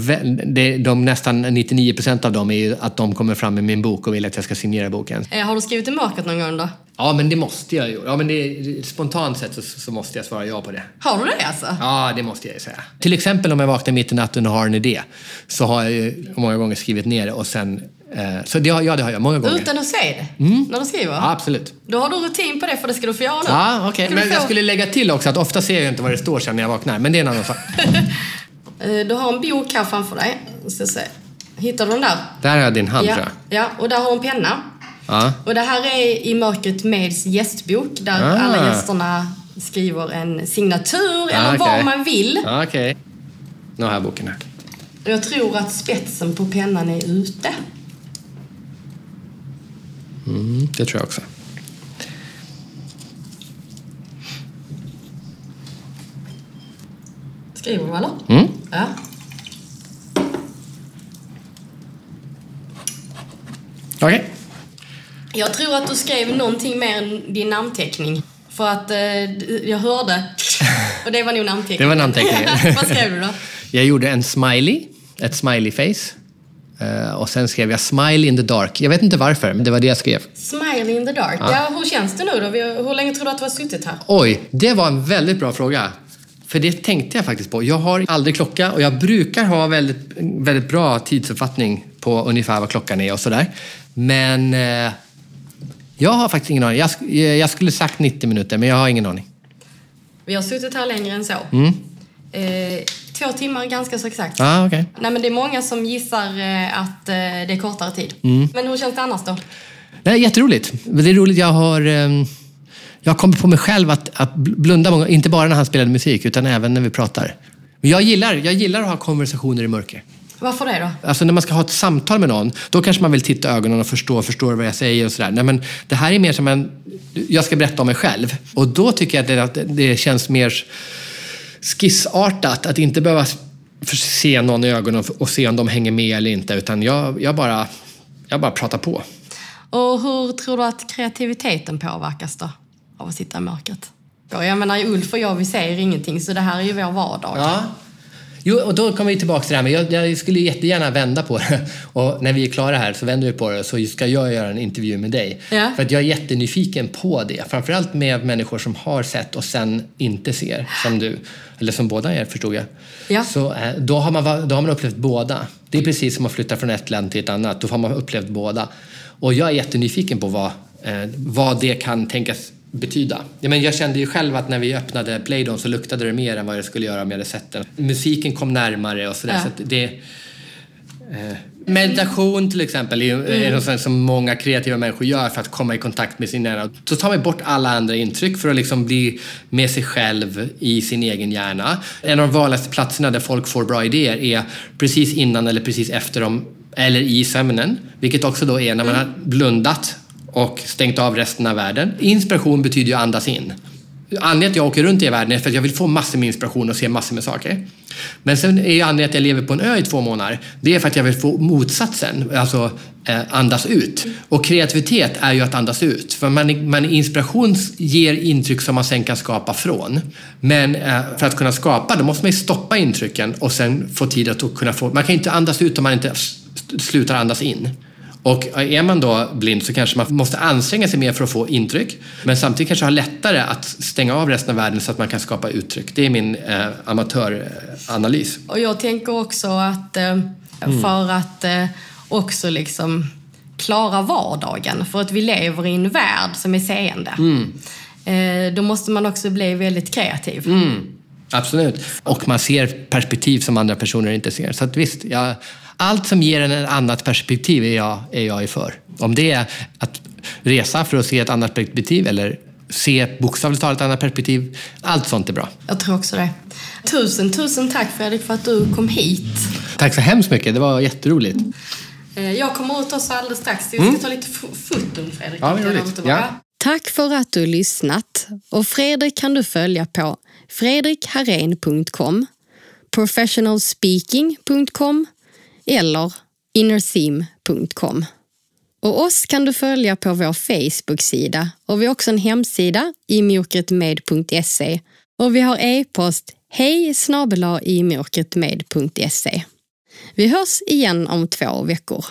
det, de, nästan 99 procent av dem är ju att de kommer fram med min bok och vill att jag ska signera boken. Eh, har du skrivit i mörkret någon gång då? Ja, men det måste jag ju. Ja, men det, spontant sett så, så måste jag svara ja på det. Har du det alltså? Ja, det måste jag ju säga. Till exempel om jag vaknar mitt i natten och har en idé så har jag ju många gånger skrivit ner det och sen... Eh, så det, har- ja, det har jag många gånger. Utan att se det? När du skriver? Ja, absolut. Då har du rutin på det för det ska du få göra nu. Ja, okej. Du Men jag få- skulle lägga till också att ofta ser jag inte vad det står sen när jag vaknar. Men det är en annan sak. Eh, Du har en bok här framför dig. Ska se. Hittar du den där? Där har jag din hand, Ja, tror jag. ja, och där har du en penna. Ja. Och det här är I mörkret meds gästbok där Ah. alla gästerna skriver en signatur eller Ah, okej. vad man vill. Ja, okej. Nu har jag boken här. Jag tror att spetsen på pennan är ute. Mm, det tror jag också. Skriver du eller? Mm. Ja. Okej. Jag tror att du skrev någonting mer än din namnteckning. För att eh, jag hörde och det var nog namnteckningen. Det var namnteckningen. Vad skrev du då? Jag gjorde en smiley, ett smiley face. Eh, och sen skrev jag smile in the dark. Jag vet inte varför, men det var det jag skrev. Smile in the dark. Ja. hur känns det nu då? Hur länge tror du att du har suttit här? Oj, det var en väldigt bra fråga. För det tänkte jag faktiskt på. Jag har aldrig klocka och jag brukar ha väldigt, väldigt bra tidsuppfattning på ungefär vad klockan är och sådär. Men eh, jag har faktiskt ingen aning. Jag, sk- jag skulle sagt 90 minuter, men jag har ingen aning. Vi har suttit här längre än så. Eh, två timmar ganska så exakt. Ah, okej. Nej, men det är många som gissar eh, att eh, det är kortare tid. Men hur känns det annars då? Nej, jätteroligt. Det är roligt. Jag har, ehm, jag har kommit på mig själv att, att blunda många, inte bara när han spelade musik, utan även när vi pratar. Men jag gillar, jag gillar att ha konversationer i mörker. Varför det då? Alltså när man ska ha ett samtal med någon, då kanske man vill titta i ögonen och förstå, förstår vad jag säger och sådär. Nej, men det här är mer som en, jag ska berätta om mig själv. Och då tycker jag att det, att det känns mer skissartat att inte behöva se någon i ögonen och se om de hänger med eller inte. Utan jag, jag, bara, jag bara pratar på. Och hur tror du att kreativiteten påverkas då? Av att sitta i mörkret? Jag menar, Ulf och jag, vi ser ingenting, så det här är ju vår vardag. Ja. Jo, och då kommer vi tillbaka till det här, men jag, jag skulle jättegärna vända på det. Och när vi är klara här så vänder vi på det så ska jag göra en intervju med dig. Ja. För att jag är jättenyfiken på det. Framförallt med människor som har sett och sen inte ser, som du. Eller som båda er, förstod jag. Ja. Så eh, då har, man, då har man upplevt båda. Det är precis som att flytta från ett land till ett annat. Då har man upplevt båda. Och jag är jättenyfiken på vad, eh, vad det kan tänkas betyda. Ja, men jag kände ju själv att när vi öppnade Playdon så luktade det mer än vad det skulle göra om jag hade sett den. Musiken kom närmare och sådär. Ja. Så det, eh, meditation till exempel är, är något som många kreativa människor gör för att komma i kontakt med sin hjärna. Så tar man bort alla andra intryck för att liksom bli med sig själv i sin egen hjärna. En av de vanligaste platserna där folk får bra idéer är precis innan eller precis efter dem eller i sömnen. Vilket också då är när man har blundat och stängt av resten av världen. Inspiration betyder ju andas in. Anledningen till att jag åker runt i världen är för att jag vill få massor med inspiration och se massor med saker. Men sen är ju anledningen att jag lever på en ö i två månader, det är för att jag vill få motsatsen, alltså eh, andas ut. Och kreativitet är ju att andas ut. För man, man inspiration ger intryck som man sen kan skapa från. Men eh, för att kunna skapa, då måste man ju stoppa intrycken och sen få tid att kunna få... Man kan ju inte andas ut om man inte slutar andas in. Och är man då blind så kanske man måste anstränga sig mer för att få intryck. Men samtidigt kanske ha lättare att stänga av resten av världen så att man kan skapa uttryck. Det är min eh, amatöranalys. Och jag tänker också att eh, för att eh, också liksom klara vardagen, för att vi lever i en värld som är seende. Mm. Eh, då måste man också bli väldigt kreativ. Mm. Absolut. Och man ser perspektiv som andra personer inte ser. Så att visst, jag allt som ger en ett annat perspektiv är jag, är jag för. Om det är att resa för att se ett annat perspektiv eller se bokstavligt talat ett annat perspektiv. Allt sånt är bra. Jag tror också det. Tusen, tusen tack Fredrik för att du kom hit. Tack så hemskt mycket. Det var jätteroligt. Eh, jag kommer ut också alldeles strax. Vi ska mm. ta lite foton Fredrik. Ja, det. Ja. Tack för att du lyssnat. Och Fredrik kan du följa på fredrikharén.com, professionalspeaking.com eller innertheme.com. Och oss kan du följa på vår Facebook-sida och vi har också en hemsida, imjokretmed.se och vi har e-post hej imörkretmed.se. Vi hörs igen om två veckor.